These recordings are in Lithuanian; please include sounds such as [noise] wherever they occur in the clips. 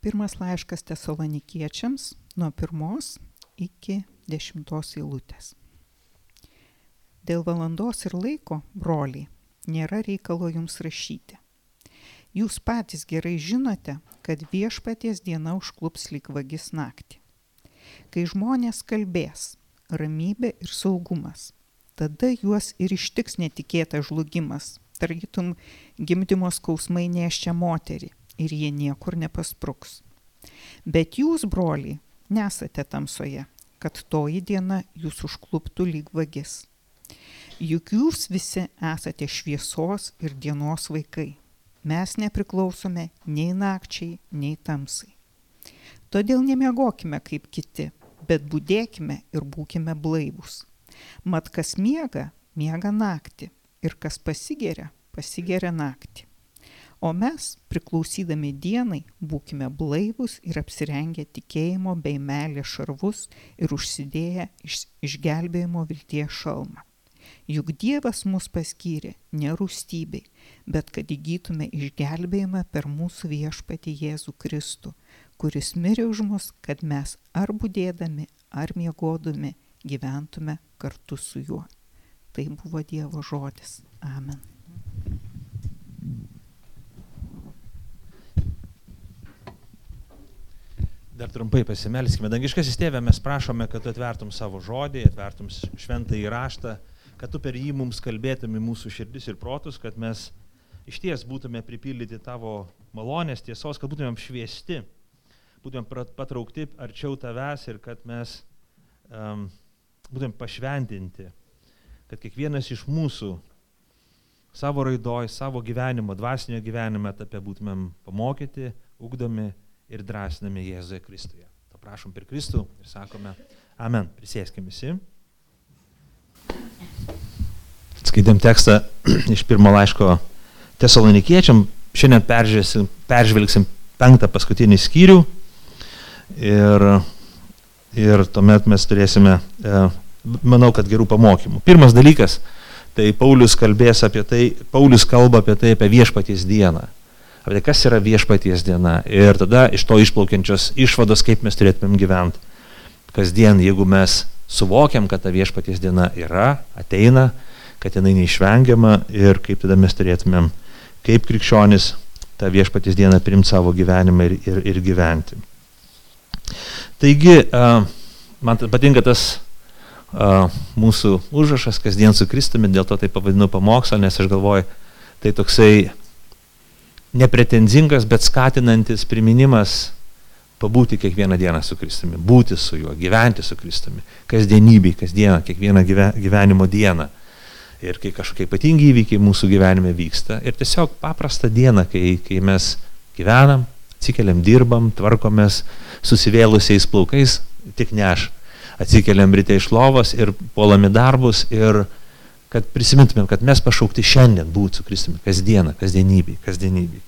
Pirmas laiškas tesalonikiečiams nuo pirmos iki dešimtos eilutės. Dėl valandos ir laiko, broliai, nėra reikalo jums rašyti. Jūs patys gerai žinote, kad viešpaties diena užklups lyg vagis naktį. Kai žmonės kalbės, ramybė ir saugumas, tada juos ir ištiks netikėtas žlugimas, targytum gimdymo skausmai neščia moterį ir jie niekur nepaspruks. Bet jūs, broliai, nesate tamsoje, kad toji diena jūs užkluptų lyg vagis. Juk jūs visi esate šviesos ir dienos vaikai. Mes nepriklausome nei nakčiai, nei tamsai. Todėl nemiegokime kaip kiti, bet būdėkime ir būkime blaivus. Mat kas miega, miega naktį ir kas pasigeria, pasigeria naktį. O mes, priklausydami dienai, būkime blaivus ir apsirengę tikėjimo bei meilės šarvus ir užsidėję iš, išgelbėjimo vilties šalmą. Juk Dievas mus paskyrė ne rūstybei, bet kad įgytume išgelbėjimą per mūsų viešpatį Jėzų Kristų, kuris mirė už mus, kad mes ar būdėdami, ar miegodami gyventume kartu su juo. Tai buvo Dievo žodis. Amen. Dar trumpai pasimelskime. Dangiškasis tėvė, mes prašome, kad tu atvertum savo žodį, atvertum šventą įraštą, kad tu per jį mums kalbėtum į mūsų širdis ir protus, kad mes iš ties būtume pripildyti tavo malonės tiesos, kad būtumėm šviesti, būtumėm patraukti arčiau tavęs ir kad mes um, būtumėm pašventinti, kad kiekvienas iš mūsų savo raidoj, savo gyvenimo, dvasinio gyvenimo etape būtumėm pamokyti, ugdomi ir drąsinami Jėzuje Kristuje. To prašom per Kristų ir sakome Amen. Prisėskim visi. Skaitėm tekstą [clears throat] iš pirmo laiško tesalonikiečiam. Šiandien peržvelgsim penktą paskutinį skyrių ir, ir tuomet mes turėsime, e, manau, kad gerų pamokymų. Pirmas dalykas, tai Paulius kalbės apie tai, Paulius kalba apie tai, apie viešpaties dieną apie tai, kas yra viešpaties diena ir tada iš to išplaukiančios išvados, kaip mes turėtumėm gyventi kasdien, jeigu mes suvokiam, kad ta viešpaties diena yra, ateina, kad jinai neišvengiama ir kaip tada mes turėtumėm, kaip krikščionis, tą viešpaties dieną primti savo gyvenimą ir, ir, ir gyventi. Taigi, man patinka tas mūsų užrašas kasdien su Kristumi, dėl to tai pavadinu pamokslą, nes aš galvoju, tai toksai nepretenzingas, bet skatinantis priminimas pabūti kiekvieną dieną su Kristumi, būti su juo, gyventi su Kristumi, kasdienybei, kasdieną, kiekvieną gyvenimo dieną. Ir kai kažkokie ypatingi įvykiai mūsų gyvenime vyksta. Ir tiesiog paprastą dieną, kai, kai mes gyvenam, atsikeliam, dirbam, tvarkomės susivėlusiais plaukais, tik ne aš. Atsikeliam ryte iš lovos ir puolami darbus ir kad prisimintumėm, kad mes pašaukti šiandien būti su Kristumi, kasdieną, kasdienybei, kasdienybei.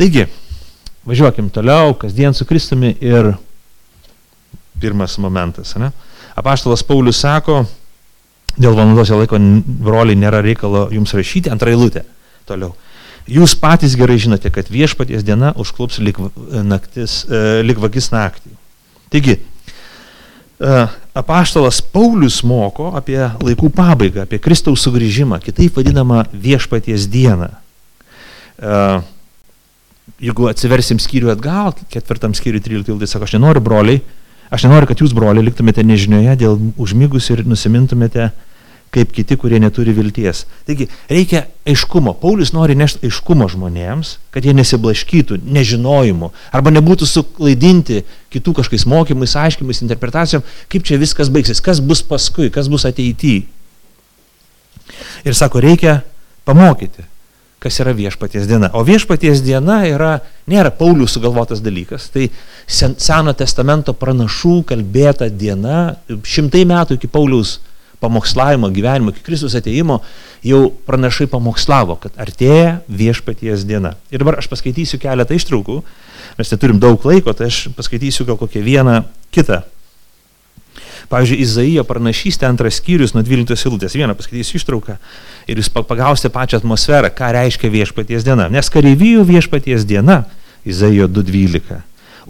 Taigi, važiuokim toliau, kasdien su Kristumi ir pirmas momentas. Ne? Apaštalas Paulius sako, dėl valandos laiko broliai nėra reikalo jums rašyti, antrą eilutę toliau. Jūs patys gerai žinote, kad viešpaties diena užklups lik, naktis, e, lik vagis naktį. Taigi, E, apaštalas Paulius moko apie laikų pabaigą, apie Kristaus sugrįžimą, kitaip vadinamą viešpaties dieną. Jeigu atsiversim skyrių atgal, ketvirtam skyriui 13, tai sako, aš nenoriu broliai, aš nenoriu, kad jūs broliai liktumėte nežinioje dėl užmygus ir nusimintumėte kaip kiti, kurie neturi vilties. Taigi reikia aiškumo. Paulius nori nešti aiškumo žmonėms, kad jie nesiblaškytų nežinojimu arba nebūtų suklaidinti kitų kažkokiais mokymais, aiškimais, interpretacijom, kaip čia viskas baigsis, kas bus paskui, kas bus ateityje. Ir sako, reikia pamokyti, kas yra viešpaties diena. O viešpaties diena yra, nėra Paulius sugalvotas dalykas, tai Seno testamento pranašų kalbėta diena, šimtai metų iki Pauliaus pamokslavimo gyvenimo, iki Kristus ateimo, jau pranašai pamokslavo, kad artėja viešpaties diena. Ir dabar aš paskaitysiu keletą ištraukų, mes neturim daug laiko, tai aš paskaitysiu gal kokią vieną kitą. Pavyzdžiui, Izaijo pranašystė antras skyrius nuo 12 eilutės. Vieną paskaitysiu ištrauką ir jūs pagausite pačią atmosferą, ką reiškia viešpaties diena. Nes kareivijų viešpaties diena Izaijo 2.12.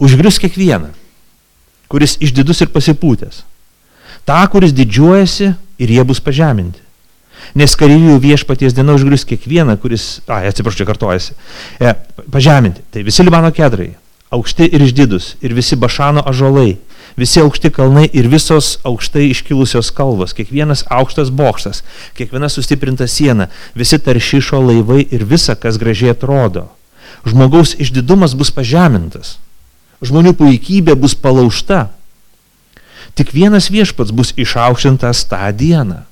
Užgrius kiekvieną, kuris išdidus ir pasipūtęs. Ta, kuris didžiuojasi ir jie bus pažeminti. Nes kareivių viešpaties diena užgrius kiekvieną, kuris, a, atsiprašau, čia kartojasi, e, pažeminti. Tai visi Libano kedrai, aukšti ir išdidus, ir visi Bašano ažolai, visi aukšti kalnai ir visos aukštai iškilusios kalvos, kiekvienas aukštas bokštas, kiekviena sustiprinta siena, visi taršyšo laivai ir visa, kas gražiai atrodo. Žmogaus išdidumas bus pažemintas, žmonių puikybė bus palaužta. Tik vienas viešpats bus išaukštintas tą dieną.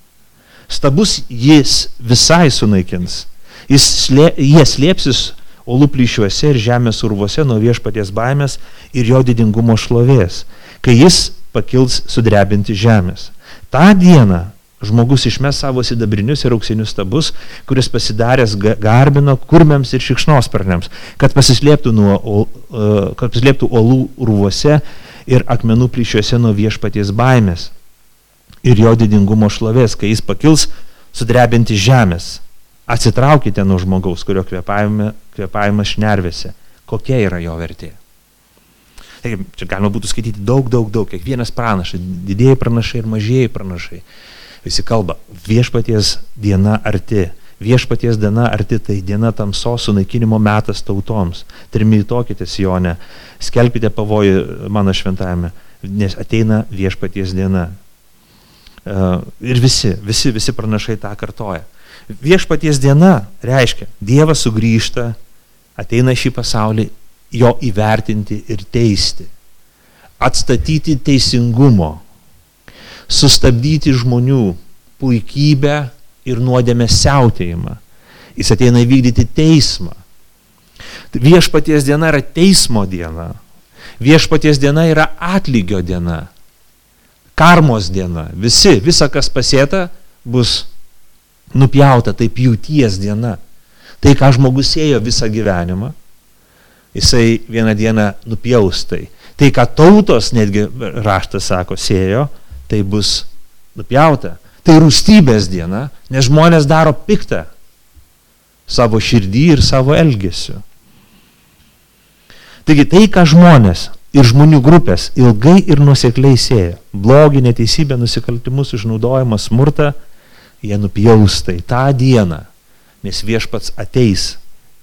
Stabus jis visai sunaikins. Jis slė, jie slėpsis olų plyšiuose ir žemės urvuose nuo viešpaties baimės ir jo didingumo šlovės, kai jis pakils sudrebinti žemės. Ta diena žmogus išmes savo sidabrinius ir auksinius stabus, kuris pasidaręs garbino kurmiams ir šikšnosparniams, kad pasislėptų, nuo, kad pasislėptų olų urvuose ir akmenų plyšiuose nuo viešpaties baimės ir jo didingumo šlovės, kai jis pakils sudrebinti žemės. Atsitraukite nuo žmogaus, kurio kvepavimas šnervėse. Kokia yra jo vertė? Taigi, čia galima būtų skaityti daug, daug, daug. Kiekvienas pranašai, didėjai pranašai ir mažieji pranašai. Visi kalba, viešpaties diena arti. Viešpaties diena arti tai diena tamsos sunaikinimo metas tautoms. Trimytokite Sionę, skelbkite pavojų mano šventajame, nes ateina viešpaties diena. Uh, ir visi, visi, visi pranašai tą kartoja. Viešpaties diena reiškia, Dievas sugrįžta, ateina šį pasaulį jo įvertinti ir teisti, atstatyti teisingumo, sustabdyti žmonių puikybę ir nuodėmę siautėjimą. Jis ateina įvykdyti teismą. Viešpaties diena yra teismo diena. Viešpaties diena yra atlygio diena. Karmos diena. Visi, visa kas pasėta, bus nupjauta, tai pjūties diena. Tai, ką žmogus ėjo visą gyvenimą, jisai vieną dieną nupjaus tai. Tai, ką tautos, netgi raštas sako, sėjo, tai bus nupjauta. Tai rūstybės diena, nes žmonės daro piktą savo širdį ir savo elgesiu. Taigi tai, ką žmonės ir žmonių grupės ilgai ir nusekliai sėja, blogį, neteisybę, nusikaltimus, išnaudojimą, smurtą, jie nupjaus tai tą dieną, nes viešpats ateis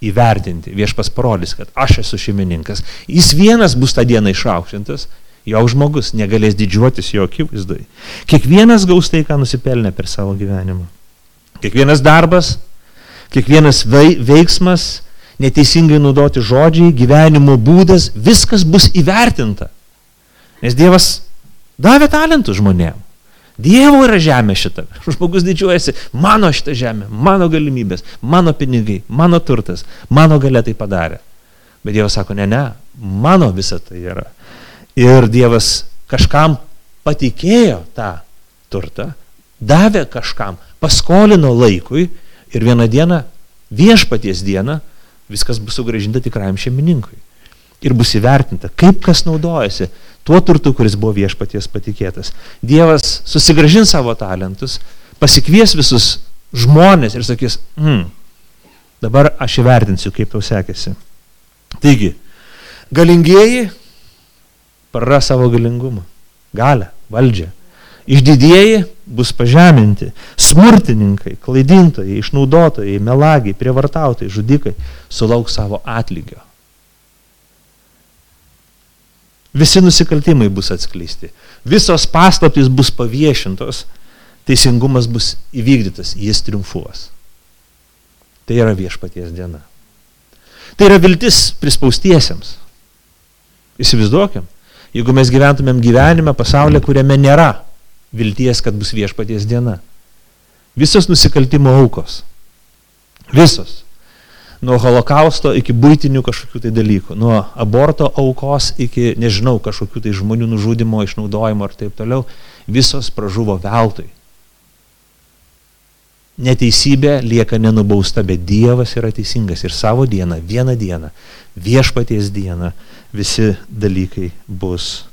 įvertinti, viešpas parodys, kad aš esu šeimininkas. Jis vienas bus tą dieną išaukštintas, jo žmogus negalės didžiuotis jo akivaizdai. Kiekvienas gaus tai, ką nusipelnė per savo gyvenimą. Kiekvienas darbas, kiekvienas veiksmas, neteisingai naudoti žodžiai, gyvenimo būdas, viskas bus įvertinta. Nes Dievas davė talentų žmonėms. Dievo yra žemė šita. Žmogus didžiuojasi, mano šita žemė, mano galimybės, mano pinigai, mano turtas, mano galia tai padarė. Bet Dievas sako, ne, ne, mano visa tai yra. Ir Dievas kažkam patikėjo tą turtą, davė kažkam, paskolino laikui ir vieną dieną, viešpaties dieną, viskas bus sugražinta tikrajam šeimininkui. Ir bus įvertinta, kaip kas naudojasi tuo turtu, kuris buvo viešpaties patikėtas. Dievas susigražins savo talentus, pasikvies visus žmonės ir sakys, hmm, dabar aš įvertinsiu, kaip tau sekėsi. Taigi, galingieji prara savo galingumą, galę, valdžią. Išdidėjai bus pažeminti, smurtininkai, klaidintojai, išnaudotojai, melagiai, prievartautojai, žudikai sulauks savo atlygio. Visi nusikaltimai bus atskleisti. Visos paslaptys bus paviešintos. Teisingumas bus įvykdytas. Jis triumfuos. Tai yra viešpaties diena. Tai yra viltis prispaustiesiems. Įsivaizduokim, jeigu mes gyventumėm gyvenime pasaulyje, kuriame nėra vilties, kad bus viešpaties diena. Visos nusikaltimo aukos. Visos nuo holokausto iki būtinių kažkokių tai dalykų, nuo aborto aukos iki, nežinau, kažkokių tai žmonių nužudimo, išnaudojimo ir taip toliau, visos pražuvo veltui. Neteisybė lieka nenubausta, bet Dievas yra teisingas ir savo dieną, vieną dieną, viešpaties dieną, visi dalykai bus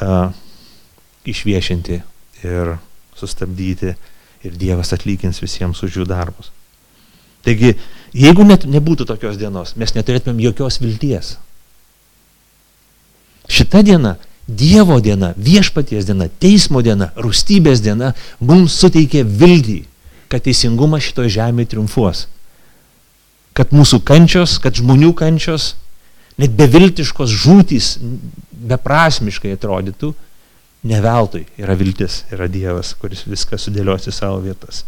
uh, išviešinti ir sustabdyti ir Dievas atlygins visiems už jų darbus. Taigi, jeigu net nebūtų tokios dienos, mes neturėtumėm jokios vilties. Šita diena, Dievo diena, viešpaties diena, teismo diena, rūstybės diena mums suteikė viltį, kad teisingumas šitoje žemėje triumfuos. Kad mūsų kančios, kad žmonių kančios, net beviltiškos žūtys beprasmiškai atrodytų, ne veltui yra viltis, yra Dievas, kuris viską sudėlios į savo vietas.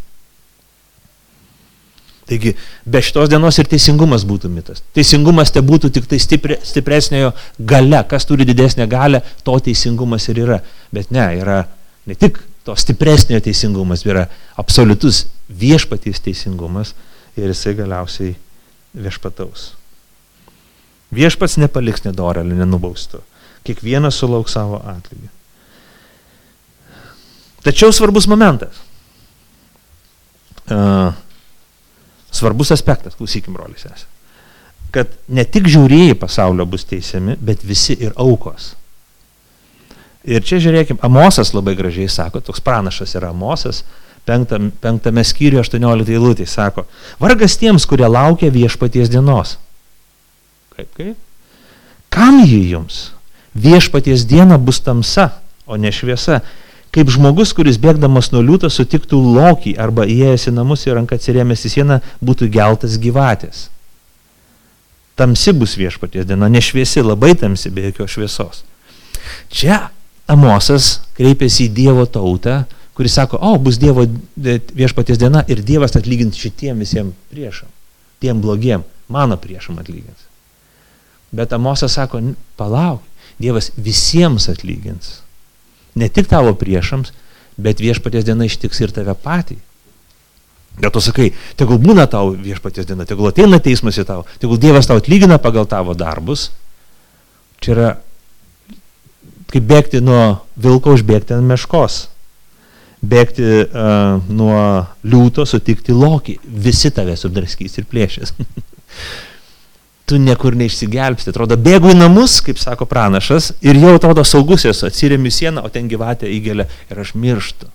Taigi, be šitos dienos ir teisingumas būtų mitas. Teisingumas te būtų tik tai stipri, stipresniojo gale. Kas turi didesnę galę, to teisingumas ir yra. Bet ne, yra ne tik to stipresniojo teisingumas, yra absoliutus viešpatys teisingumas ir jisai galiausiai viešpataus. Viešpats nepaliks nedorelį, nenubaustų. Kiekvienas sulauks savo atlygį. Tačiau svarbus momentas. Uh, svarbus aspektas, klausykim, brolius esate. Kad ne tik žiūrėjai pasaulio bus teisiami, bet visi ir aukos. Ir čia žiūrėkim, Amosas labai gražiai sako, toks pranašas yra Amosas, penktam, penktame skyriuje 18 eilutė, sako, vargas tiems, kurie laukia viešpaties dienos. Kaip, kaip? Kam jį jums? Viešpaties diena bus tamsa, o ne šviesa kaip žmogus, kuris bėgdamas nuo liūto sutiktų lokį arba įėjęs į namus ir ranką atsirėmęs į sieną būtų geltas gyvatės. Tamsi bus viešpaties diena, nešviesi, labai tamsi, be jokios šviesos. Čia Amosas kreipėsi į Dievo tautą, kuris sako, o, bus Dievo viešpaties diena ir Dievas atlygins šitiem visiems priešam, tiem blogiem, mano priešam atlygins. Bet Amosas sako, palauk, Dievas visiems atlygins ne tik tavo priešams, bet viešpaties diena ištiks ir tave patį. Dėl to sakai, tegul būna tau viešpaties diena, tegul ateina teismas į tau, tegul Dievas tau atlygina pagal tavo darbus. Čia yra kaip bėgti nuo vilko užbėgti ant meškos. Bėgti uh, nuo liūto, sutikti lokį. Visi tave subdraskys ir plėšės. [laughs] tu niekur neišsigelbsti. Atrodo, bėgu į namus, kaip sako pranašas, ir jau atrodo saugus esu, atsiriami sieną, o ten gyvatė įgelia ir aš mirštu.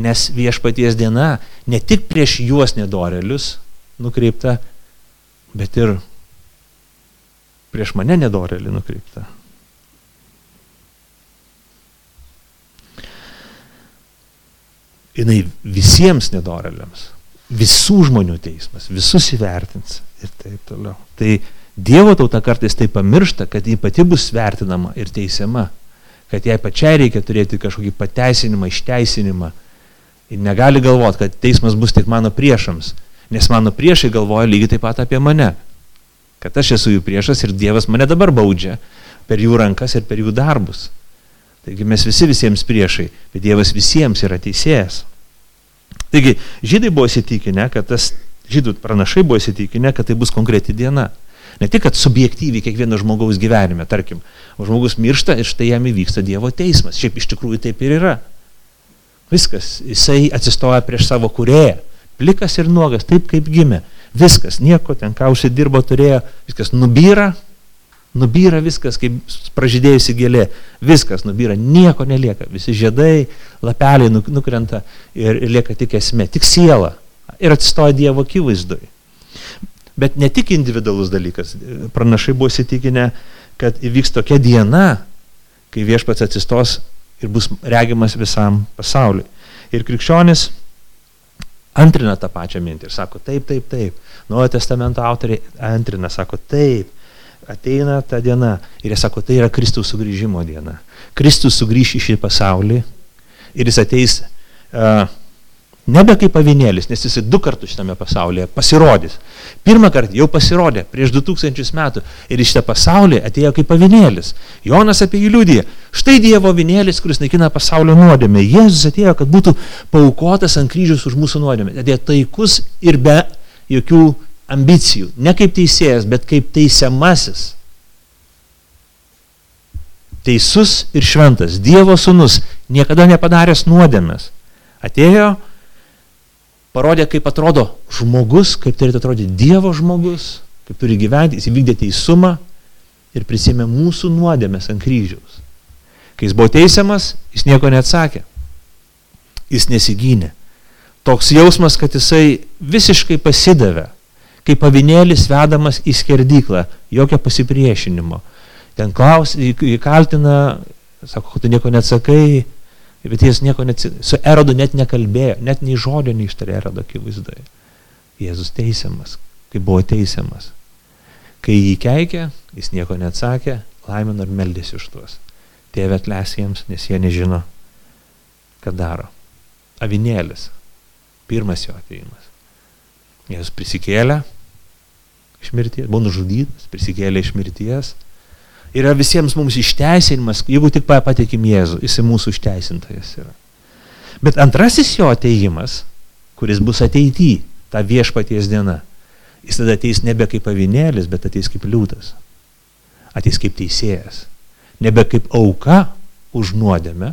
Nes viešpaties diena ne tik prieš juos nedorelius nukreipta, bet ir prieš mane nedorelį nukreipta. Jis visiems nedoreliams, visų žmonių teismas, visus įvertins ir taip toliau. Tai Dievo tauta kartais tai pamiršta, kad ji pati bus vertinama ir teisiama, kad jai pačiai reikia turėti kažkokį pateisinimą, išteisinimą. Ir negali galvoti, kad teismas bus tik mano priešams, nes mano priešai galvoja lygiai taip pat apie mane. Kad aš esu jų priešas ir Dievas mane dabar baudžia per jų rankas ir per jų darbus. Taigi mes visi visiems priešai, bet Dievas visiems yra teisėjas. Taigi žydai buvo įsitikinę, kad tas žydų pranašai buvo įsitikinę, kad tai bus konkreti diena. Ne tik, kad subjektyviai kiekvieno žmogaus gyvenime, tarkim, žmogus miršta ir štai jam įvyksta Dievo teismas. Šiaip iš tikrųjų taip ir yra. Viskas, jisai atsistoja prieš savo kurėją, plikas ir nuogas, taip kaip gimė. Viskas, nieko ten, ką užsidirbo turėjo, viskas nubyra, nubyra viskas, kaip pražydėjusi gėlė, viskas nubyra, nieko nelieka, visi žiedai, lapeliai nukrenta ir, ir lieka tik esmė, tik siela ir atsistoja Dievo akivaizdui. Bet ne tik individualus dalykas. Pranašai buvo įsitikinę, kad įvyks tokia diena, kai viešpats atsistos ir bus regimas visam pasauliui. Ir krikščionis antrina tą pačią mintį ir sako, taip, taip, taip. Nuojo testamento autoriai antrina, sako, taip, ateina ta diena. Ir jie sako, tai yra Kristaus sugrįžimo diena. Kristus sugrįš į šį pasaulį ir jis ateis uh, Nebe kaip avinėlis, nes jisai du kartus šitame pasaulyje pasirodys. Pirmą kartą jau pasirodė prieš 2000 metų ir iš šitą pasaulį atėjo kaip avinėlis. Jonas apie jį liūdė. Štai Dievo avinėlis, kuris naikina pasaulio nuodėmę. Jėzus atėjo, kad būtų paukotas ant kryžius už mūsų nuodėmę. Atėjo taikus ir be jokių ambicijų. Ne kaip teisėjas, bet kaip teisiamasis. Teisus ir šventas. Dievo sunus, niekada nepadaręs nuodėmės. Atėjo parodė, kaip atrodo žmogus, kaip turėtų atrodyti Dievo žmogus, kaip turi gyventi, jis įvykdė teisumą ir prisėmė mūsų nuodėmės ant kryžiaus. Kai jis buvo teisiamas, jis nieko neatsakė. Jis nesigynė. Toks jausmas, kad jisai visiškai pasidavė, kaip pavinėlis vedamas į skerdyklą, jokio pasipriešinimo. Ten klaus, įkaltina, sako, tu nieko neatsakai, bet jis nieko neatsakai. Su erodu net nekalbėjo, net nei žodžio neištarė erodo akivaizdoje. Jėzus teisiamas, kaip buvo teisiamas. Kai jį keikė, jis nieko neatsakė, laimino ir meldėsi už tuos. Tėvė atleis jiems, nes jie nežino, ką daro. Avinėlis. Pirmas jo ateimas. Jėzus prisikėlė iš mirties, buvo nužudytas, prisikėlė iš mirties. Yra visiems mums išteisinimas, jeigu tik patikim Jėzų, jis mūsų išteisintojas yra. Bet antrasis jo ateimas, kuris bus ateityje, ta viešpaties diena, jis tada ateis nebe kaip avinėlis, bet ateis kaip liūtas. Ateis kaip teisėjas. Nebe kaip auka už nuodėmę,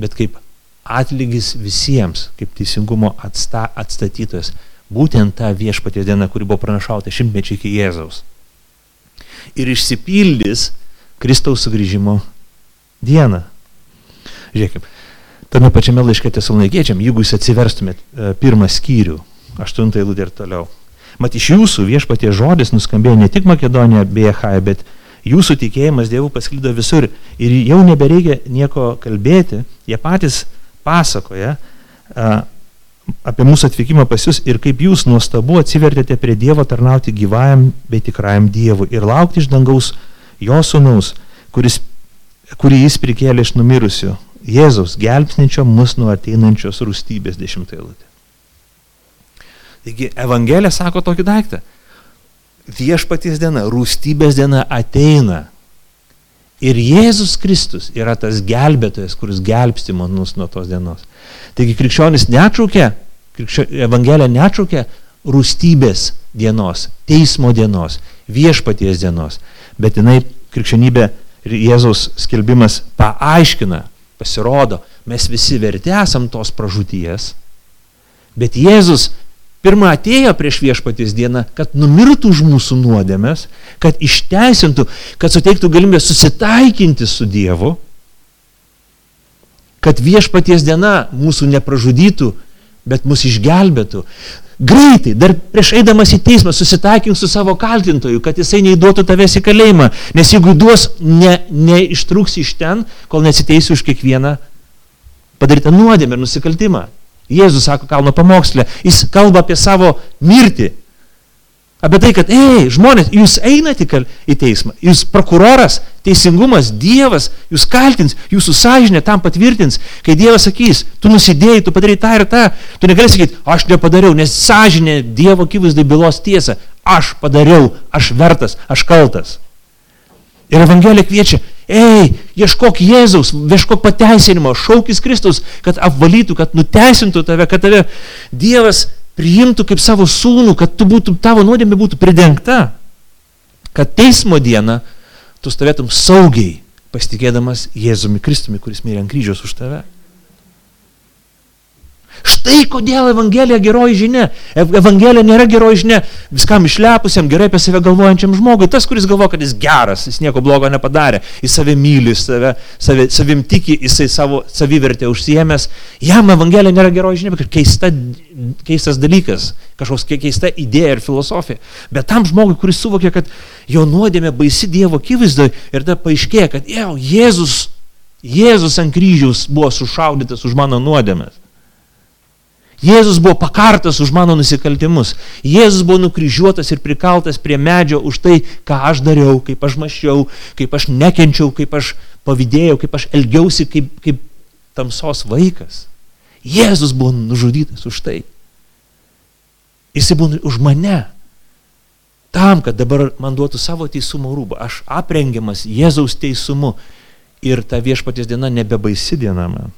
bet kaip atlygis visiems, kaip teisingumo atsta, atstatytojas. Būtent ta viešpaties diena, kuri buvo pranašauta šimtmečiai iki Jėzaus. Ir išsipildys Kristaus sugrįžimo dieną. Žiūrėkime, tame pačiame laiške tesalnaikiečiam, jeigu jūs atsiverstumėt e, pirmą skyrių, aštuntą eilutę ir toliau. Mat iš jūsų viešpatie žodis nuskambėjo ne tik Makedonija bei Echaja, bet jūsų tikėjimas Dievų pasklido visur ir jau nebereikia nieko kalbėti, jie patys pasakoja a, apie mūsų atvykimą pas jūs ir kaip jūs nuostabu atsivertėte prie Dievo tarnauti gyvajam bei tikrajam Dievui ir laukti iš dangaus jo sunaus, kuris, kurį jis prikėlė iš numirusių, Jėzaus gelbsničio mus nuo ateinančios rūstybės dešimtailutė. Taigi Evangelija sako tokį daiktą. Viešpaties diena, rūstybės diena ateina. Ir Jėzus Kristus yra tas gelbėtojas, kuris gelbsti manus nuo tos dienos. Taigi krikščionis neatšaukia, krikščio, Evangelija neatšaukia rūstybės dienos, teismo dienos, viešpaties dienos, bet jinai krikščionybė ir Jėzaus skelbimas paaiškina, pasirodo, mes visi verti esam tos pražūties, bet Jėzus Pirma atėjo prieš viešpatys dieną, kad numirtų už mūsų nuodėmės, kad išteisintų, kad suteiktų galimybę susitaikinti su Dievu, kad viešpaties diena mūsų nepražudytų, bet mus išgelbėtų. Greitai, dar prieš eidamas į teismą, susitaikink su savo kaltintoju, kad jisai neįduotų tavęs į kalėjimą, nes jeigu duos, ne, neištruks iš ten, kol nesiteisi už kiekvieną padarytą nuodėmę ir nusikaltimą. Jėzus sako kalno pamokslė, jis kalba apie savo mirtį. Apie tai, kad, ei, žmonės, jūs einate į teismą, jūs prokuroras, teisingumas, Dievas, jūs kaltins, jūsų sąžinė tam patvirtins, kai Dievas sakys, tu nusidėjai, tu padarai tą ir tą, tu negali sakyti, aš nepadariau, nes sąžinė Dievo akivaizdai bylos tiesa, aš padariau, aš vertas, aš kaltas. Ir Evangelija kviečia, Ei, ieškok Jėzaus, ieškok pateisinimo, šaukis Kristus, kad apvalytų, kad nuteisintų tave, kad tave Dievas priimtų kaip savo sūnų, kad tu būtum, tavo nuodėmė būtų pridengta. Kad teismo dieną tu stovėtum saugiai, pasitikėdamas Jėzumi Kristumi, kuris mirė ant kryžiaus už tave. Štai kodėl Evangelija geroji žinia. Evangelija nėra geroji žinia viskam išlepusiam, gerai apie save galvojančiam žmogui. Tas, kuris galvo, kad jis geras, jis nieko blogo nepadarė, jis save myli, save, save, savim tiki, jisai savo savivertę užsiemęs. Jam Evangelija nėra geroji žinia, bet keista, keistas dalykas, kažkoks keista idėja ir filosofija. Bet tam žmogui, kuris suvokia, kad jo nuodėmė baisi Dievo akivaizdoje ir tada paaiškėja, kad jau, Jėzus, Jėzus ant kryžiaus buvo sušaudytas už mano nuodėmės. Jėzus buvo pakartas už mano nusikaltimus. Jėzus buvo nukryžiuotas ir prikaltas prie medžio už tai, ką aš dariau, kaip aš maščiau, kaip aš nekenčiau, kaip aš pavydėjau, kaip aš elgiausi kaip, kaip tamsos vaikas. Jėzus buvo nužudytas už tai. Jis buvo už mane. Tam, kad dabar man duotų savo teisumo rūbą. Aš aprengiamas Jėzaus teisumu. Ir ta viešpatės diena nebebaisi diena man.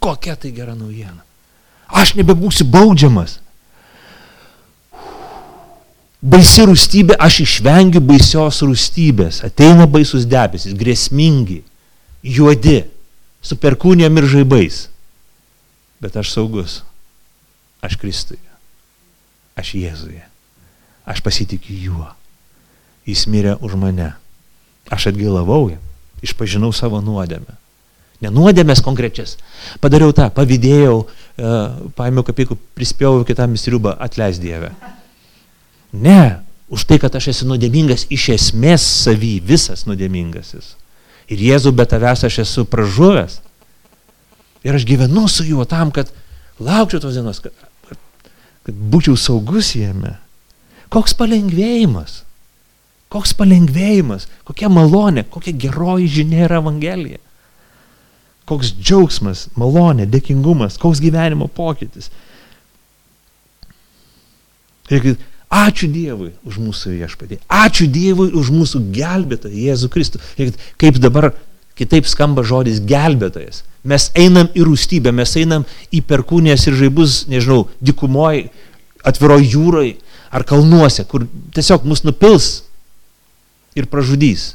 Kokia tai gera naujiena. Aš nebebūsiu baudžiamas. Baisi rūstybė, aš išvengiu baisios rūstybės. Ateina baisus debesis, grėsmingi, juodi, su perkūnėm ir žaibais. Bet aš saugus. Aš Kristuje. Aš Jėzuje. Aš pasitikiu juo. Jis mirė už mane. Aš atgilavau jam. Išpažinau savo nuodėmę. Nenuodėmės konkrečias. Padariau tą, pavydėjau, uh, paėmiau kapikų, prispėjau kitam įstriubą, atleis Dievę. Ne, už tai, kad aš esu nuodėmingas, iš esmės savy, visas nuodėmingasis. Ir Jėzų be tavęs aš esu pražuvęs. Ir aš gyvenu su juo tam, kad laukčiau tos dienos, kad, kad, kad būčiau saugus jame. Koks palengvėjimas. Koks palengvėjimas, kokia malonė, kokia geroji žinia yra Evangelija koks džiaugsmas, malonė, dėkingumas, koks gyvenimo pokytis. Ir ačiū Dievui už mūsų viešpatį, ačiū Dievui už mūsų gelbėtoją Jėzų Kristų. Ir kaip dabar kitaip skamba žodis gelbėtojas. Mes einam į rūstybę, mes einam į perkūnės ir žaibus, nežinau, dikumoj, atviroj jūroj ar kalnuose, kur tiesiog mus nupils ir pražudys.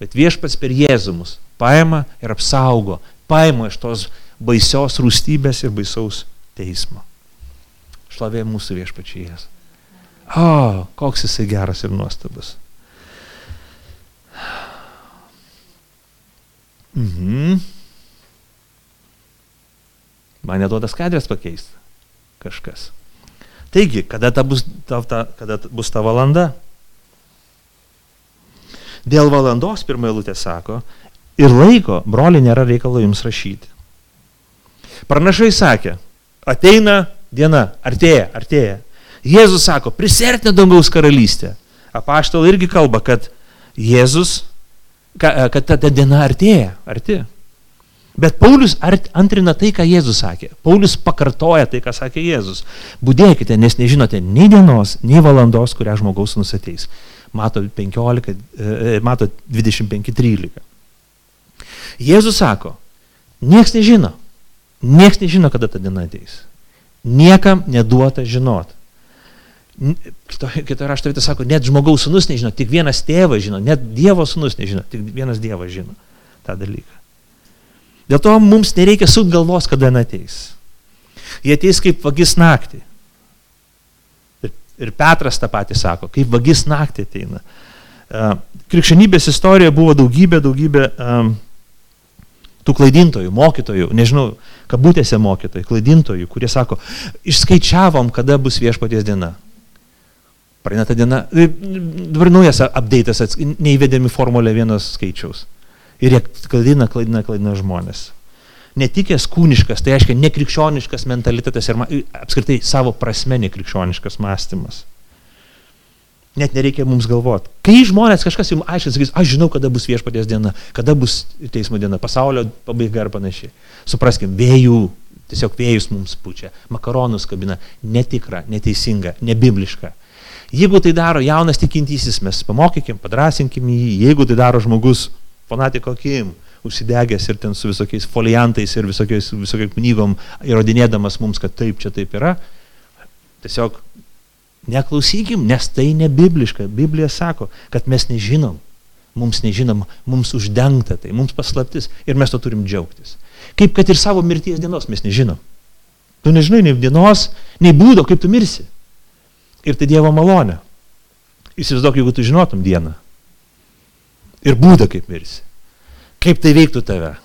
Bet viešpats per Jėzų mus paima ir apsaugo, paima iš tos baisios rūstybės ir baisaus teismo. Šlavė mūsų viešpačijas. O, koks jisai geras ir nuostabus. Mhm. Man neduoda skaidrės pakeisti kažkas. Taigi, kada, ta bus, ta, ta, kada bus ta valanda? Dėl valandos pirmąjį lūtę sako, ir laiko, broli, nėra reikalo jums rašyti. Pranašai sakė, ateina diena, artėja, artėja. Jėzus sako, prisertinė dangaus karalystė. Apaštalai irgi kalba, kad Jėzus, kad ta diena artėja, arti. Bet Paulius antrina tai, ką Jėzus sakė. Paulius pakartoja tai, ką sakė Jėzus. Būdėkite, nes nežinote nei dienos, nei valandos, kurią žmogaus nusateis. Mato, 15, e, mato 25.13. Jėzus sako, nieks nežino, nieks nežino, kada ta diena ateis. Niekam neduota žinot. Kito, kito rašto vietą sako, net žmogaus sunus nežino, tik vienas tėvas žino, net Dievo sunus nežino, tik vienas Dievas žino tą dalyką. Dėl to mums nereikia sūt galvos, kada diena ateis. Jie ateis kaip vagis naktį. Ir, ir Petras tą patį sako, kaip vagis naktį ateina. Krikščionybės istorijoje buvo daugybė, daugybė um, tų klaidintojų, mokytojų, nežinau, kabutėse mokytojų, klaidintojų, kurie sako, išskaičiavom, kada bus viešpaties diena. Praeina ta diena, dabar naujas update'as, neįvedėmi formulę vienos skaičiaus. Ir jie klaidina, klaidina, klaidina žmonės. Netikęs kūniškas, tai reiškia nekrikščioniškas mentalitetas ir apskritai savo prasme nekrikščioniškas mąstymas. Net nereikia mums galvoti. Kai žmonės kažkas jums aiškiai sakys, aš žinau, kada bus viešpaties diena, kada bus teismo diena, pasaulio pabaiga ar panašiai. Supraskim, vėjų, tiesiog vėjus mums pučia, makaronus kabina, netikra, neteisinga, nebibliška. Jeigu tai daro jaunas tikintysis, mes pamokykim, padrasinkim jį, jeigu tai daro žmogus fanatiko akim, užsidegęs ir ten su visokiais foliantais ir visokiais, visokiais knygom įrodinėdamas mums, kad taip čia taip yra, tiesiog Neklausykim, nes tai nebibliška. Biblija sako, kad mes nežinom. Mums nežinom, mums uždengta tai, mums paslaptis ir mes to turim džiaugtis. Kaip kad ir savo mirties dienos mes nežinom. Tu nežinai nei dienos, nei būdo, kaip tu mirsi. Ir tai Dievo malonė. Įsivaizduok, jeigu tu žinotum dieną. Ir būdą, kaip mirsi. Kaip tai veiktų tave.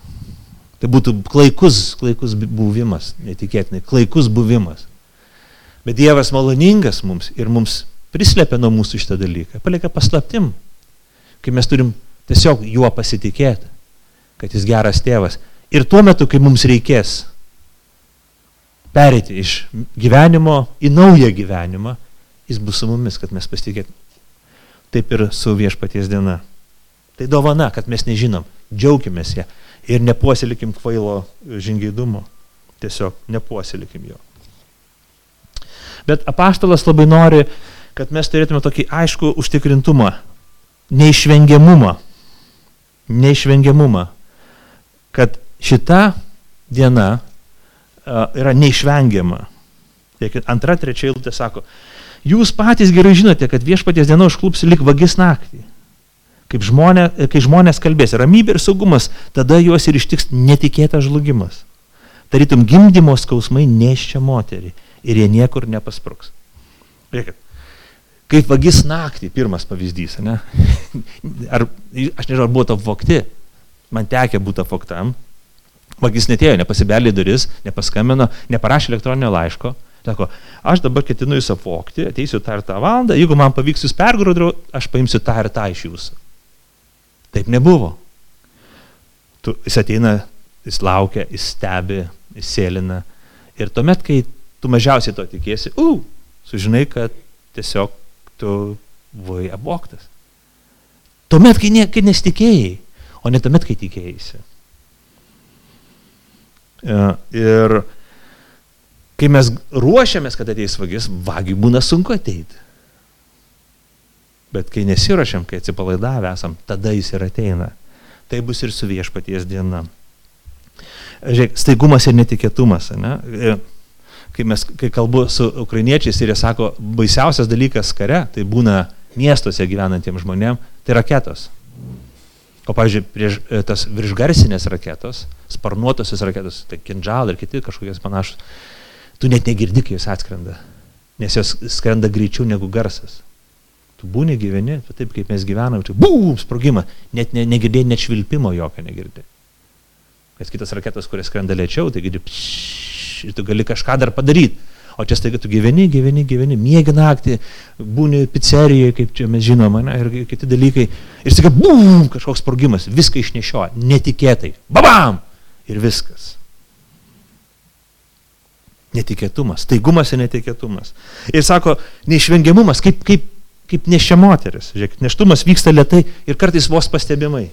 Tai būtų klaikus, klaikus buvimas, netikėtinai, klaikus buvimas. Bet Dievas maloningas mums ir mums prislėpia nuo mūsų šitą dalyką, palieka paslaptim, kai mes turim tiesiog juo pasitikėti, kad jis geras tėvas. Ir tuo metu, kai mums reikės pereiti iš gyvenimo į naują gyvenimą, jis bus su mumis, kad mes pasitikėtume. Taip ir su viešpaties diena. Tai dovana, kad mes nežinom, džiaugiamės ją ir nepuoselikim kvailo žingeidumo. Tiesiog nepuoselikim jo. Bet apaštalas labai nori, kad mes turėtume tokį aišku užtikrintumą, neišvengiamumą. Neišvengiamumą. Kad šita diena yra neišvengiama. Antra, trečia eilutė sako, jūs patys gerai žinote, kad viešpaties diena užklups lik vagis naktį. Kaip žmonė, kai žmonės kalbės, ramybė ir saugumas, tada juos ir ištiks netikėtas žlugimas. Tarytum gimdymo skausmai neščia moterį ir jie niekur nepaspruks. Žiūrėkit, kaip vagis naktį, pirmas pavyzdys, ne? [laughs] Ar, aš nežinau, ar buvo to vokti, man tekė būti apvoktam, Vagis netėjo, nepasibelė duris, nepaskambino, neparašė elektroninio laiško. Sako, aš dabar ketinu jūs apvokti, ateisiu tą ir tą valandą, jeigu man pavyks jūs pergrūdriu, aš paimsiu tą ir tą iš jūsų. Taip nebuvo. Tu, jis ateina, jis laukia, jis stebi, jis sėlina. Ir tuomet, kai tu mažiausiai to tikėsi, u, sužinai, kad tiesiog tu buvai apvoktas. Tuomet, kai, ne, kai nesitikėjai, o ne tuomet, kai tikėjai. E, ir kai mes ruošiamės, kad ateis vagis, vagiui būna sunku ateiti. Bet kai nesiuošiam, kai atsipalaidavę esam, tada jis ir ateina. Tai bus ir su viešpaties diena. Žiūrėk, staigumas ir netikėtumas. Ne? Kai, mes, kai kalbu su ukrainiečiais ir jie sako, baisiausias dalykas kare, tai būna miestuose gyvenantiems žmonėms, tai raketos. O, pavyzdžiui, prieš, e, tas viršgarsinės raketos, sparnuotosios raketos, tai kindžal ir kiti kažkokios panašus, tu net negirdi, kai jos atskrenda, nes jos skrenda greičiau negu garsas. Tu būni gyveni, taip kaip mes gyvenam, tai bum, sprogimą, net ne, negirdėjai, net švilpimo jokio negirdėjai. Nes kitas raketas, kuris skrenda lėčiau, tai girdi, ir tu gali kažką dar padaryti. O čia staiga tu gyveni, gyveni, gyveni, mėgi naktį, būni pizzerijoje, kaip čia mes žinome, ne, ir kiti dalykai. Ir staiga, bum, kažkoks sprogimas, viską išnešioja, netikėtai. Babam! Ir viskas. Netikėtumas, taigumas ir netikėtumas. Ir sako, neišvengiamumas, kaip, kaip, kaip nešia moteris. Žiūrėk, neštumas vyksta lietai ir kartais vos pastebimai.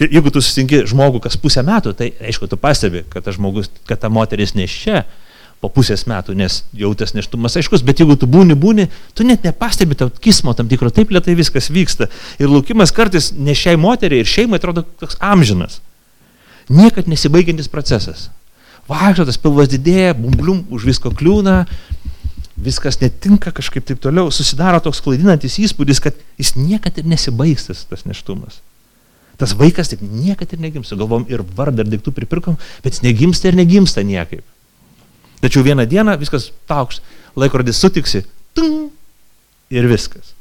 Jeigu tu susitinki žmogų kas pusę metų, tai aišku, tu pastebi, kad ta, žmogus, kad ta moteris nešia, po pusės metų, nes jau tas neštumas aiškus, bet jeigu tu būni, būni, tu net nepastebi to kismo tam tikro, taip lietai viskas vyksta. Ir laukimas kartais ne šiai moteriai ir šeimai atrodo toks amžinas. Niekad nesibaigiantis procesas. Vaikšto, tas pilvas didėja, bumblium, už visko kliūna, viskas netinka kažkaip taip toliau, susidaro toks klaidinantis įspūdis, kad jis niekad ir nesibaigs tas neštumas. Tas vaikas taip niekad ir negimsta, galvom ir vardą ir daiktų pripirkom, bet jis negimsta ir negimsta niekaip. Tačiau vieną dieną viskas tauks, laikrodis sutiksi, tung, ir viskas.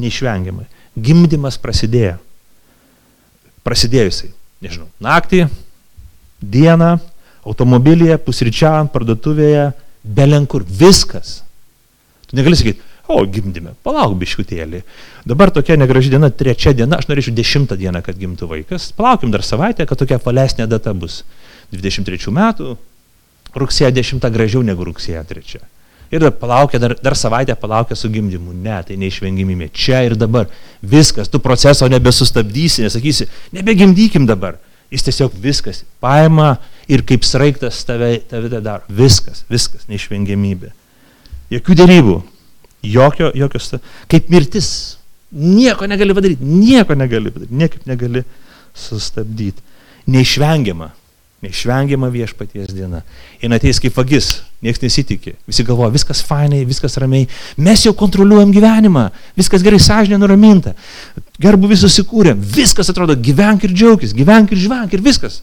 Neišvengiamai. Gimdymas prasidėjo. Prasidėjusiai, nežinau, naktį, dieną, automobilyje, pusryčiavant, parduotuvėje, belenkur, viskas. Tu negali sakyti, o gimdyme, palauk biškutėlį. Dabar tokia negraži diena, trečia diena, aš norėčiau dešimtą dieną, kad gimtų vaikas. Palaukim dar savaitę, kad tokia palesnė data bus. 23 metų, rugsėjo 10 gražiau negu rugsėjo 3. Ir palaukia, dar, dar savaitę palaukia su gimdymu. Ne, tai neišvengimybė. Čia ir dabar. Viskas, tu proceso nebesustabdysi, nesakysi, nebegimdykim dabar. Jis tiesiog viskas paima ir kaip sraigtas tave, tave daro. Viskas, viskas, neišvengiamybė. Jokių dėrybų, jokio, jokios, kaip mirtis. Nieko negali padaryti, nieko negali padaryti, niekaip negali sustabdyti. Neišvengiama Neišvengiama viešpaties diena. Ir ateis kaip vagis, niekas nesitikė. Visi galvoja, viskas fainai, viskas ramiai. Mes jau kontroliuojam gyvenimą, viskas gerai sąžinė nuraminta. Gerbu visus susikūrėm, viskas atrodo, gyvenk ir džiaugis, gyvenk ir žvenk ir viskas.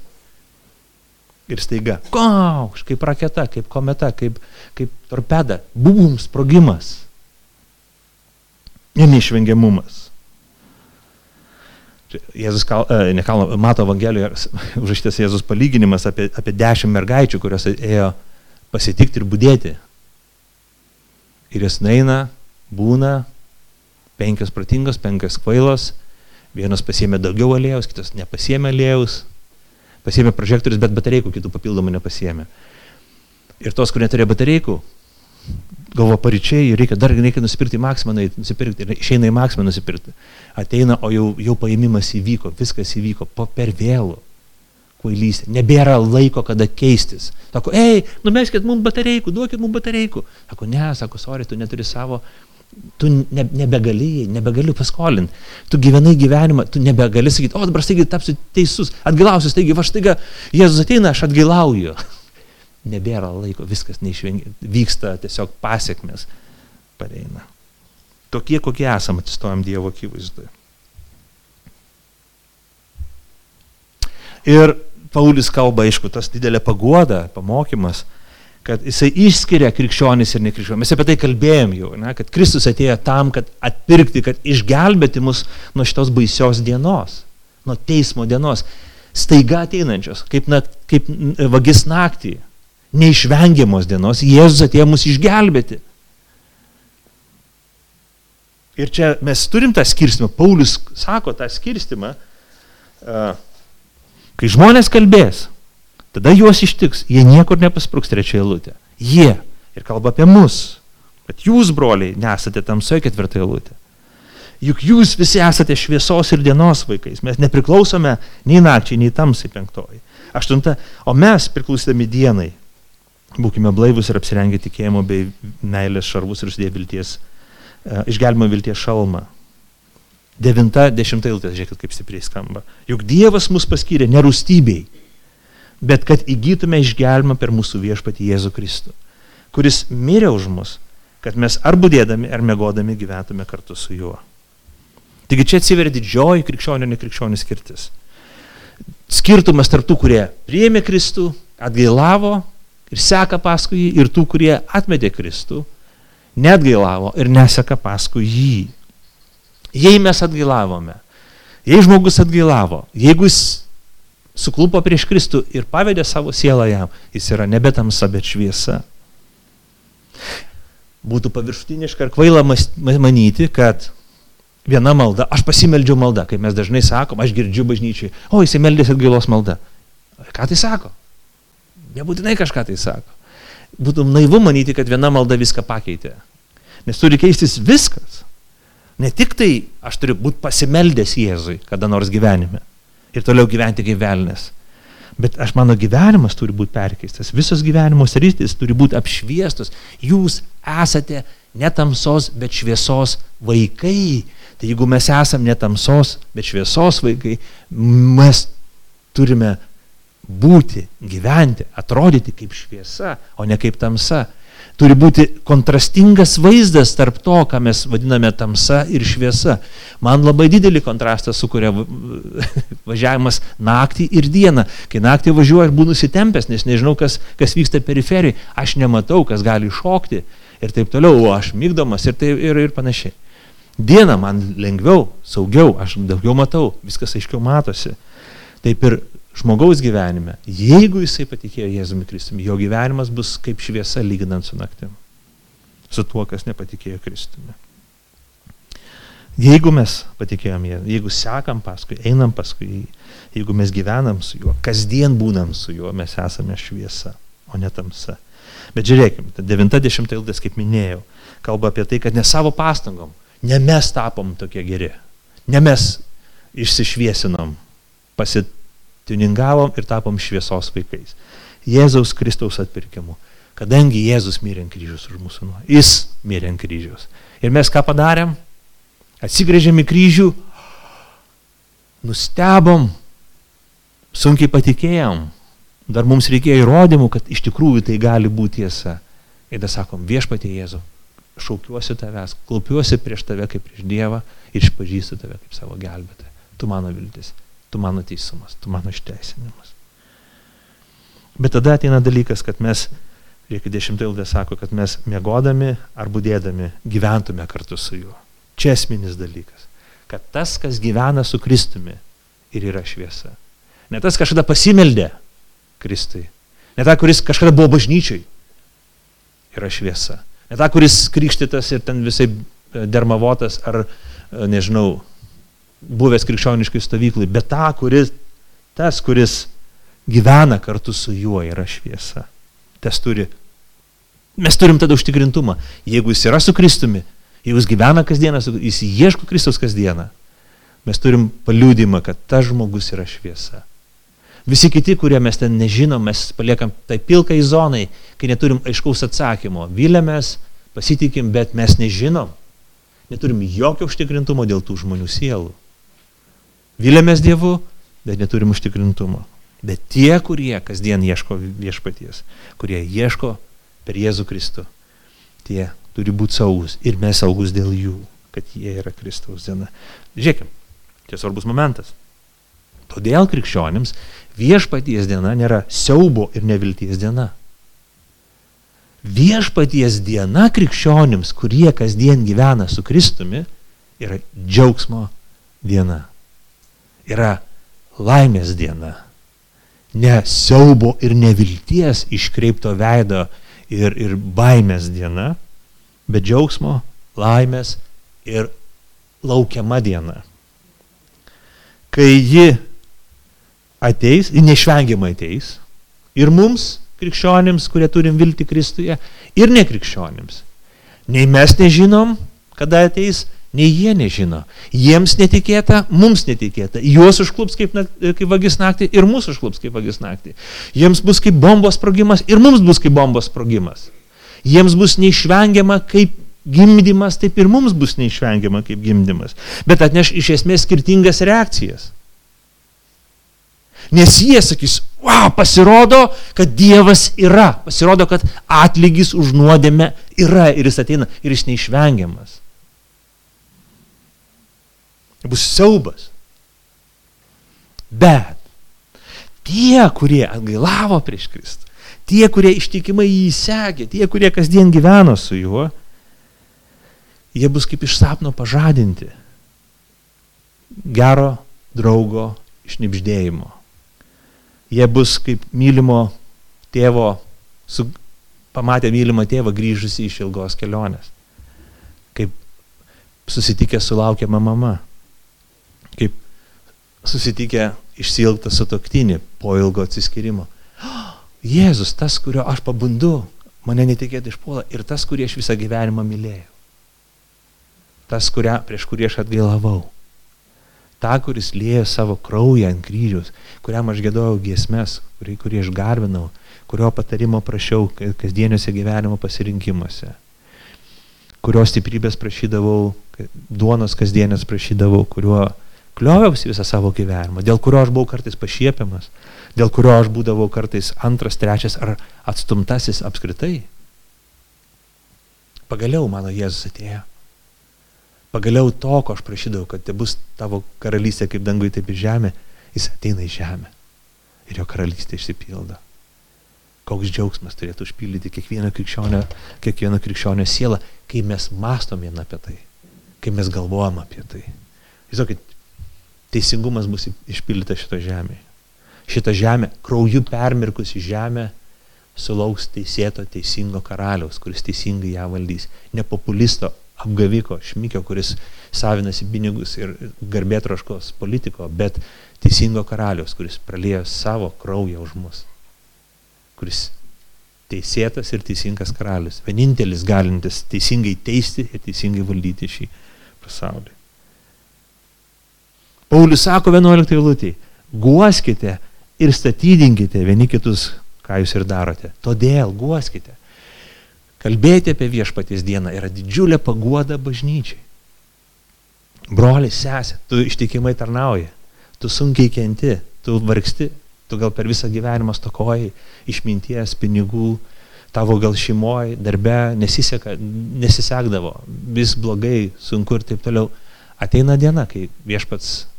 Ir staiga, kauš, kaip raketa, kaip kometa, kaip, kaip torpeda, bum, sprogimas. Ir neišvengiamumas. Jėzus kal, e, ne kalno, mato Evangelijoje [laughs] užrašytas Jėzus palyginimas apie, apie dešimt mergaičių, kurios ėjo pasitikti ir būdėti. Ir jis eina, būna, penkios pratingos, penkios kvailos, vienas pasiemė daugiau aliejaus, kitas nepasiemė aliejaus, pasiemė prožektorius, bet batareikų kitų papildomų nepasiemė. Ir tos, kur neturėjo batareikų, galvo paryčiai, reikia dar reikia nusipirkti Maksimą, nusipirkti, ir išeina į Maksimą nusipirkti. Ateina, o jau, jau paėmimas įvyko, viskas įvyko, po per vėlų. Kvailystė. Nebėra laiko, kada keistis. Sako, ei, numeskit mums batareikų, duokit mums batareikų. Sako, ne, sako, sorry, tu neturi savo, tu ne, nebegali, nebegali paskolinti. Tu gyvenai gyvenimą, tu nebegali sakyti, o dabar staigiai tapsiu teisus, atgailausiu, staigiai, va staiga, Jėzus ateina, aš atgailauju [laughs] nebėra laiko, viskas neišvengia, vyksta tiesiog pasiekmes pareina. Tokie, kokie esame, atsistojam Dievo akivaizdoje. Ir Paulius kalba, aišku, tas didelė pagoda, pamokymas, kad jisai išskiria krikščionis ir nekrikščionis. Mes apie tai kalbėjom jau, ne, kad Kristus atėjo tam, kad atpirkti, kad išgelbėti mus nuo šitos baisios dienos, nuo teismo dienos. staiga ateinančios, kaip, na, kaip vagis naktį, neišvengiamos dienos, Jėzus atėjo mus išgelbėti. Ir čia mes turim tą skirstimą, Paulius sako tą skirstimą, kai žmonės kalbės, tada juos ištiks, jie niekur nepaspruks trečią eilutę. Jie, ir kalba apie mus, kad jūs, broliai, nesate tamsoje ketvirtą eilutę. Juk jūs visi esate šviesos ir dienos vaikais. Mes nepriklausome nei nakčiai, nei tamsai penktoji. Aštunta. O mes priklausydami dienai. Būkime blaivus ir apsirengę tikėjimo bei meilės šarvus ir sudėję vilties, uh, išgelbimo vilties šalmą. Devinta, dešimta eilutė, žiūrėkit, kaip stipriai skamba. Juk Dievas mus paskyrė nerūstybei, bet kad įgytume išgelbimą per mūsų viešpatį Jėzų Kristų, kuris mirė už mus, kad mes ar būdėdami, ar mėgodami gyventume kartu su juo. Taigi čia atsiveria didžioji krikščionio ir nekrikščionio skirtis. Skirtumas tarp tų, kurie priėmė Kristų, atgailavo ir seka paskui jį, ir tų, kurie atmetė Kristų, netgailavo ir neseka paskui jį. Jei mes atgailavome, jei žmogus atgailavo, jeigu jis suklupo prieš Kristų ir pavedė savo sielą jam, jis yra nebe tamsa, bet šviesa. Būtų paviršutiniška ir kvaila manyti, kad viena malda, aš pasimeldžiau maldą, kaip mes dažnai sakom, aš girdžiu bažnyčiai, o jisai meldėsi atgailos malda. Ką tai sako? Nebūtinai kažką tai sako. Būtų naivu manyti, kad viena malda viską pakeitė. Nes turi keistis viskas. Ne tik tai aš turiu būti pasimeldęs Jėzui kada nors gyvenime ir toliau gyventi kaip velnės. Bet aš mano gyvenimas turi būti perkeistas. Visos gyvenimo sritis turi būti apšviestos. Jūs esate ne tamsos, bet šviesos vaikai. Tai jeigu mes esame ne tamsos, bet šviesos vaikai, mes turime būti, gyventi, atrodyti kaip šviesa, o ne kaip tamsa. Turi būti kontrastingas vaizdas tarp to, ką mes vadiname tamsa ir šviesa. Man labai didelį kontrastą sukuria [laughs] važiavimas naktį ir dieną. Kai naktį važiuoju, aš būnu įsitempęs, nes nežinau, kas, kas vyksta periferijai. Aš nematau, kas gali iššokti ir taip toliau, o aš mygdomas ir, taip, ir, ir panašiai. Dieną man lengviau, saugiau, aš daugiau matau, viskas aiškiau matosi. Taip ir žmogaus gyvenime, jeigu jisai patikėjo Jėzumi Kristumi, jo gyvenimas bus kaip šviesa lyginant su naktim. Su tuo, kas nepatikėjo Kristumi. Jeigu mes patikėjom jie, jeigu sekam paskui, einam paskui jį, jeigu mes gyvenam su juo, kasdien būnam su juo, mes esame šviesa, o ne tamsa. Bet žiūrėkime, 90 ilgas, kaip minėjau, kalba apie tai, kad ne savo pastangom, Ne mes tapom tokie geri. Ne mes išsišviesinom, pasituningavom ir tapom šviesos vaikais. Jėzaus Kristaus atpirkimu. Kadangi Jėzus mirė ant kryžius už mūsų nuo. Jis mirė ant kryžius. Ir mes ką padarėm? Atsigrėžėm į kryžių, nustebom, sunkiai patikėjom. Dar mums reikėjo įrodymų, kad iš tikrųjų tai gali būti tiesa. Ir tada sakom, viešpatie Jėzau, šaukiuosi tavęs, klaupiuosi prieš tave kaip prieš Dievą ir išpažįstu tave kaip savo gelbėtą. Tu mano viltis, tu mano teisumas, tu mano išteisinimas. Bet tada ateina dalykas, kad mes, reikia dešimtai ilgai sako, kad mes mėgodami ar būdėdami gyventume kartu su juo. Čia esminis dalykas. Kad tas, kas gyvena su Kristumi ir yra šviesa. Ne tas kažkada pasimeldė Kristui. Ne ta, kuris kažkada buvo bažnyčiai. Yra šviesa Ne tą, kuris krikštytas ir ten visai e, dermavotas ar, e, nežinau, buvęs krikščioniškai stovyklai, bet tą, kuris, tas, kuris gyvena kartu su juo, yra šviesa. Tas turi. Mes turim tada užtikrintumą. Jeigu jis yra su Kristumi, jeigu jis gyvena kasdieną, jis ieško Kristus kasdieną, mes turim paliūdimą, kad tas žmogus yra šviesa. Visi kiti, kurie mes ten nežinom, mes paliekam tai pilkai zonai, kai neturim aiškaus atsakymo. Vilėmės, pasitikim, bet mes nežinom. Neturim jokio užtikrintumo dėl tų žmonių sielų. Vilėmės Dievu, bet neturim užtikrintumo. Bet tie, kurie kasdien ieško viešpaties, kurie ieško per Jėzų Kristų, tie turi būti saugus ir mes saugus dėl jų, kad jie yra Kristaus diena. Žiūrėkime, čia svarbus momentas. Todėl krikščionims viešpaties diena nėra siaubo ir nevilties diena. Viešpaties diena krikščionims, kurie kasdien gyvena su Kristumi, yra džiaugsmo diena. Yra laimės diena. Ne siaubo ir nevilties iškreipto veido ir, ir baimės diena, bet džiaugsmo, laimės ir laukiama diena. Kai ji ateis, ji neišvengiamai ateis, ir mums, krikščionims, kurie turim vilti Kristuje, ir nekrikščionims. Nei mes nežinom, kada ateis, nei jie nežino. Jiems netikėta, mums netikėta. Juos užklups kaip, kaip vagis naktį ir mūsų užklups kaip vagis naktį. Jiems bus kaip bombos sprogimas ir mums bus kaip bombos sprogimas. Jiems bus neišvengiama kaip gimdymas, taip ir mums bus neišvengiama kaip gimdymas. Bet atneš iš esmės skirtingas reakcijas. Nes jie sakys, wow, pasirodo, kad Dievas yra, pasirodo, kad atlygis už nuodėmę yra ir jis ateina ir jis neišvengiamas. Bus siaubas. Bet tie, kurie atgailavo prieš Kristų, tie, kurie ištikimai jį sekė, tie, kurie kasdien gyveno su juo, jie bus kaip iš sapno pažadinti gero draugo išnipždėjimo. Jie bus kaip mylimo tėvo, su, pamatę mylimą tėvą grįžusi iš ilgos kelionės. Kaip susitikę sulaukiamą mama. Kaip susitikę išsilgtą sutoktinį po ilgo atsiskirimo. Jėzus, tas, kurio aš pabundu, mane netikėtai išpuola ir tas, kurį aš visą gyvenimą mylėjau tas, kuria, prieš kurį aš atgailavau. Ta, kuris liejo savo kraują ant kryžiaus, kuriam aš gėdojau giesmes, kurį, kurį aš garbinau, kurio patarimo prašiau kasdieniuose gyvenimo pasirinkimuose, kurio stiprybės prašydavau, duonos kasdienės prašydavau, kuriuo klioviausi visą savo gyvenimą, dėl kurio aš buvau kartais pašiepiamas, dėl kurio aš būdavau kartais antras, trečias ar atstumtasis apskritai. Pagaliau mano Jėzus atėjo Pagaliau to, ko aš prašydavau, kad te bus tavo karalystė kaip dangui, taip ir žemė, jis ateina į žemę ir jo karalystė išsipildo. Koks džiaugsmas turėtų užpildyti kiekvieną krikščionio, kiekvieną krikščionio sielą, kai mes mastom vien apie tai, kai mes galvojam apie tai. Žinokit, teisingumas bus išpildytas šito žemėje. Šita žemė, krauju permirkusi žemė, sulauks teisėto, teisingo karaliaus, kuris teisingai ją valdys. Ne populisto, apgaviko, šmikio, kuris savinasi pinigus ir garbėtroškos politiko, bet teisingo karalius, kuris pralėjo savo kraują už mus, kuris teisėtas ir teisingas karalius, vienintelis galintis teisingai teisti ir teisingai valdyti šį pasaulį. Paulius sako 11 eilutėje, guoskite ir statydinkite vieni kitus, ką jūs ir darote. Todėl guoskite. Kalbėti apie viešpaties dieną yra didžiulė paguoda bažnyčiai. Brolis, sesė, tu ištikimai tarnauji, tu sunkiai kenti, tu vargsti, tu gal per visą gyvenimą stokoji išminties, pinigų, tavo gal šeimoje, darbe nesiseka, nesisekdavo, vis blogai, sunku ir taip toliau. Ateina diena, kai viešpats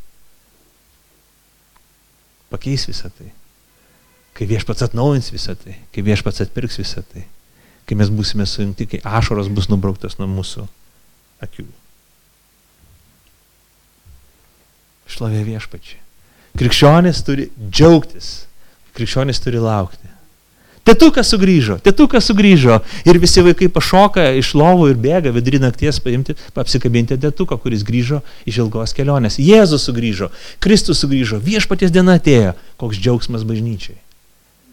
pakeis visą tai, kai viešpats atnaujins visą tai, kai viešpats atpirks visą tai kai mes būsime sujungti, kai ašaros bus nubrauktas nuo mūsų akių. Šlovė viešpačiai. Krikščionis turi džiaugtis, krikščionis turi laukti. Tetukas sugrįžo, tetukas sugrįžo ir visi vaikai pašoka iš lovų ir bėga vidurį nakties paimti, apsikabinti tetuką, kuris grįžo iš ilgos kelionės. Jėzus sugrįžo, Kristus sugrįžo, viešpaties diena atėjo, koks džiaugsmas bažnyčiai.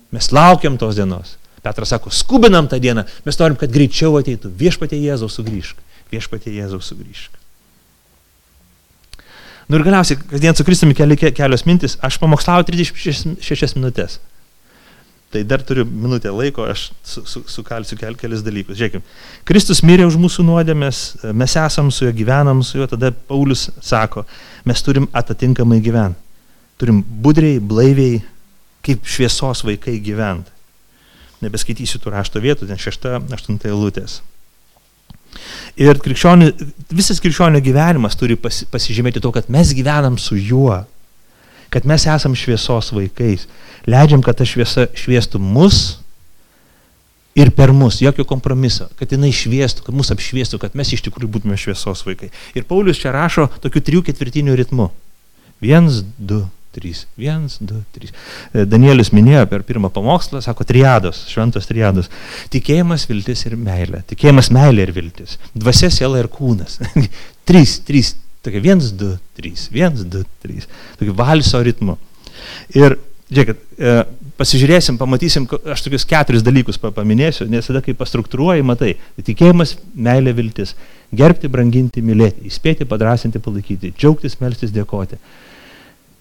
Mes laukiam tos dienos. Petras sako, skubinam tą dieną, mes norim, kad greičiau ateitų. Viešpatie Jėzaus sugrįžk. Viešpatie Jėzaus sugrįžk. Nu ir galiausiai, kasdien su Kristumi keli, kelios mintis, aš pamokslauju 36 minutės. Tai dar turiu minutę laiko, aš sukalsiu su, su kel, kelis dalykus. Žiūrėkime, Kristus mirė už mūsų nuodėmės, mes esam su juo, gyvenam su juo, tada Paulius sako, mes turim atitinkamai gyventi. Turim budriai, blaiviai, kaip šviesos vaikai gyventi nebeskaitysiu tų rašto vietų, ten šešta, aštunta eilutės. Ir krikščioni, visas krikščionio gyvenimas turi pasi, pasižymėti to, kad mes gyvenam su juo, kad mes esam šviesos vaikais, leidžiam, kad ta šviesa šviestų mus ir per mus, jokio kompromiso, kad jinai šviestų, kad mus apšviestų, kad mes iš tikrųjų būtume šviesos vaikai. Ir Paulius čia rašo tokiu trijų ketvirtinių ritmu. Viens, du, trys. Vienas, du, trys. E, Danielius minėjo per pirmą pamokslą, sako, triados, šventos triados. Tikėjimas, viltis ir meilė. Tikėjimas, meilė ir viltis. Dvasia, siela ir kūnas. [laughs] trys, trys. Tokia vienas, du, trys. Vienas, du, trys. Tokia valso ritmu. Ir, žiūrėkit, e, pasižiūrėsim, pamatysim, aš tokius keturis dalykus paminėsiu, nes tada, kai pastruktūruoji, matai, tikėjimas, meilė, viltis, gerbti, branginti, mylėti, įspėti, padrasinti, palaikyti, džiaugtis, melstis, dėkoti.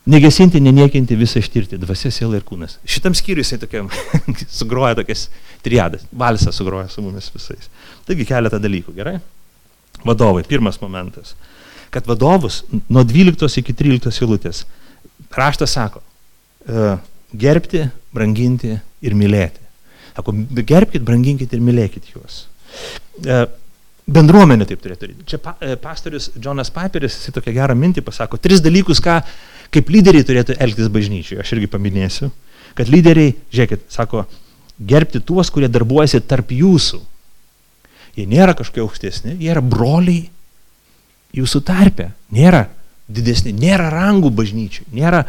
Negesinti, neniekinti, visą ištirti, dvasia, siela ir kūnas. Šitam skyriui jisai tokiam [laughs] sugroja tokias triadas, valsą sugroja su mumis visais. Taigi keletą dalykų, gerai? Vadovai, pirmas momentas. Kad vadovus nuo 12 iki 13 eilutės raštas sako, e, gerbti, branginti ir mylėti. Sako, gerbkite, branginkite ir mylėkite juos. E, bendruomenė taip turėtų daryti. Čia e, pastorius Jonas Piperis, jis tokią gerą mintį pasako, tris dalykus, ką, kaip lyderiai turėtų elgtis bažnyčiai. Aš irgi paminėsiu, kad lyderiai, žiūrėkit, sako, gerbti tuos, kurie darbuojasi tarp jūsų. Jie nėra kažkokie aukštesni, jie yra broliai jūsų tarpe. Nėra didesni, nėra rangų bažnyčiai, nėra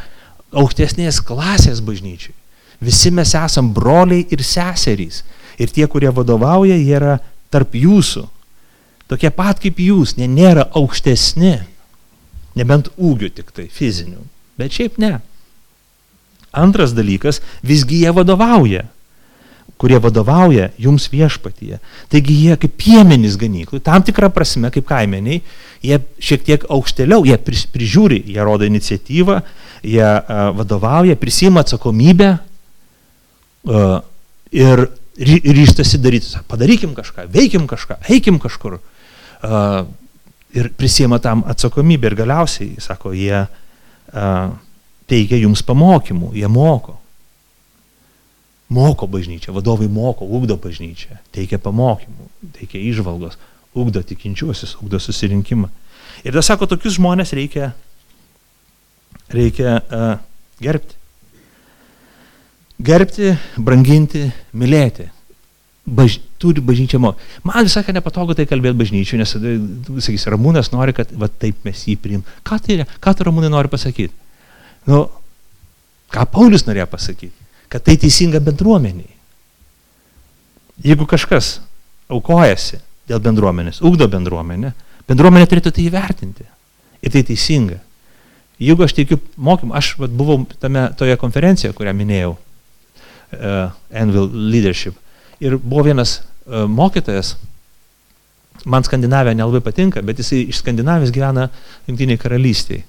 aukštesnės klasės bažnyčiai. Visi mes esam broliai ir seserys. Ir tie, kurie vadovauja, jie yra tarp jūsų. Tokie pat kaip jūs, ne, nėra aukštesni. Nebent ūgių tik tai, fizinių. Bet šiaip ne. Antras dalykas, visgi jie vadovauja kurie vadovauja jums viešpatyje. Taigi jie kaip piemenys ganyklai, tam tikrą prasme kaip kaimeniai, jie šiek tiek aukštėliau, jie prižiūri, jie rodo iniciatyvą, jie vadovauja, prisima atsakomybę ir ryštasi daryti, padarykim kažką, veikim kažką, eikim kažkur. Ir prisima tam atsakomybę ir galiausiai, sako, jie teikia jums pamokymų, jie moko. Moko bažnyčia, vadovai moko, ugdo bažnyčią, teikia pamokymų, teikia išvalgos, ugdo tikinčiuosius, ugdo susirinkimą. Ir tas sako, tokius žmonės reikia, reikia a, gerbti. Gerbti, branginti, mylėti baž, turi bažnyčia mokyti. Man visai nepatogu tai kalbėti bažnyčiai, nes, sakys, Ramūnas nori, kad va, taip mes jį priim. Ką tai, ką tu Ramūnai nori pasakyti? Nu, ką Paulius norėjo pasakyti? Kad tai teisinga bendruomeniai. Jeigu kažkas aukojasi dėl bendruomenės, ugdo bendruomenę, bendruomenė turėtų tai įvertinti. Ir tai teisinga. Jeigu aš teikiu mokymą, aš vat, buvau tame, toje konferencijoje, kurią minėjau, uh, Anvil Leadership, Ir buvo vienas uh, mokytojas, man Skandinavija nelabai patinka, bet jisai iš Skandinavijos gyvena Junktiniai karalystėje.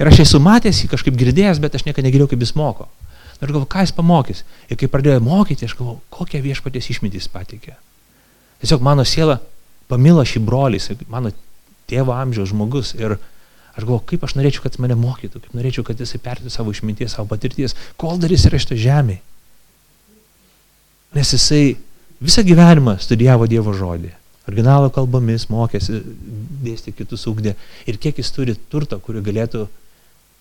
Ir aš esu matęs jį kažkaip girdėjęs, bet aš niekada negirdėjau, kaip jis moko. Ir galvoju, ką jis pamokys. Ir kai pradėjo mokyti, aš galvoju, kokią viešpatės išmintį jis patikė. Tiesiog mano siela pamilo šį brolį, mano tėvo amžiaus žmogus. Ir aš galvoju, kaip aš norėčiau, kad mane mokytų, kaip norėčiau, kad jisai pertų savo išminties, savo patirties, kol dar jis yra šito žemėje. Nes jisai Visą gyvenimą studijavo Dievo žodį. Originalo kalbomis mokėsi, dėstė kitus ugdė. Ir kiek jis turi turto, kurį galėtų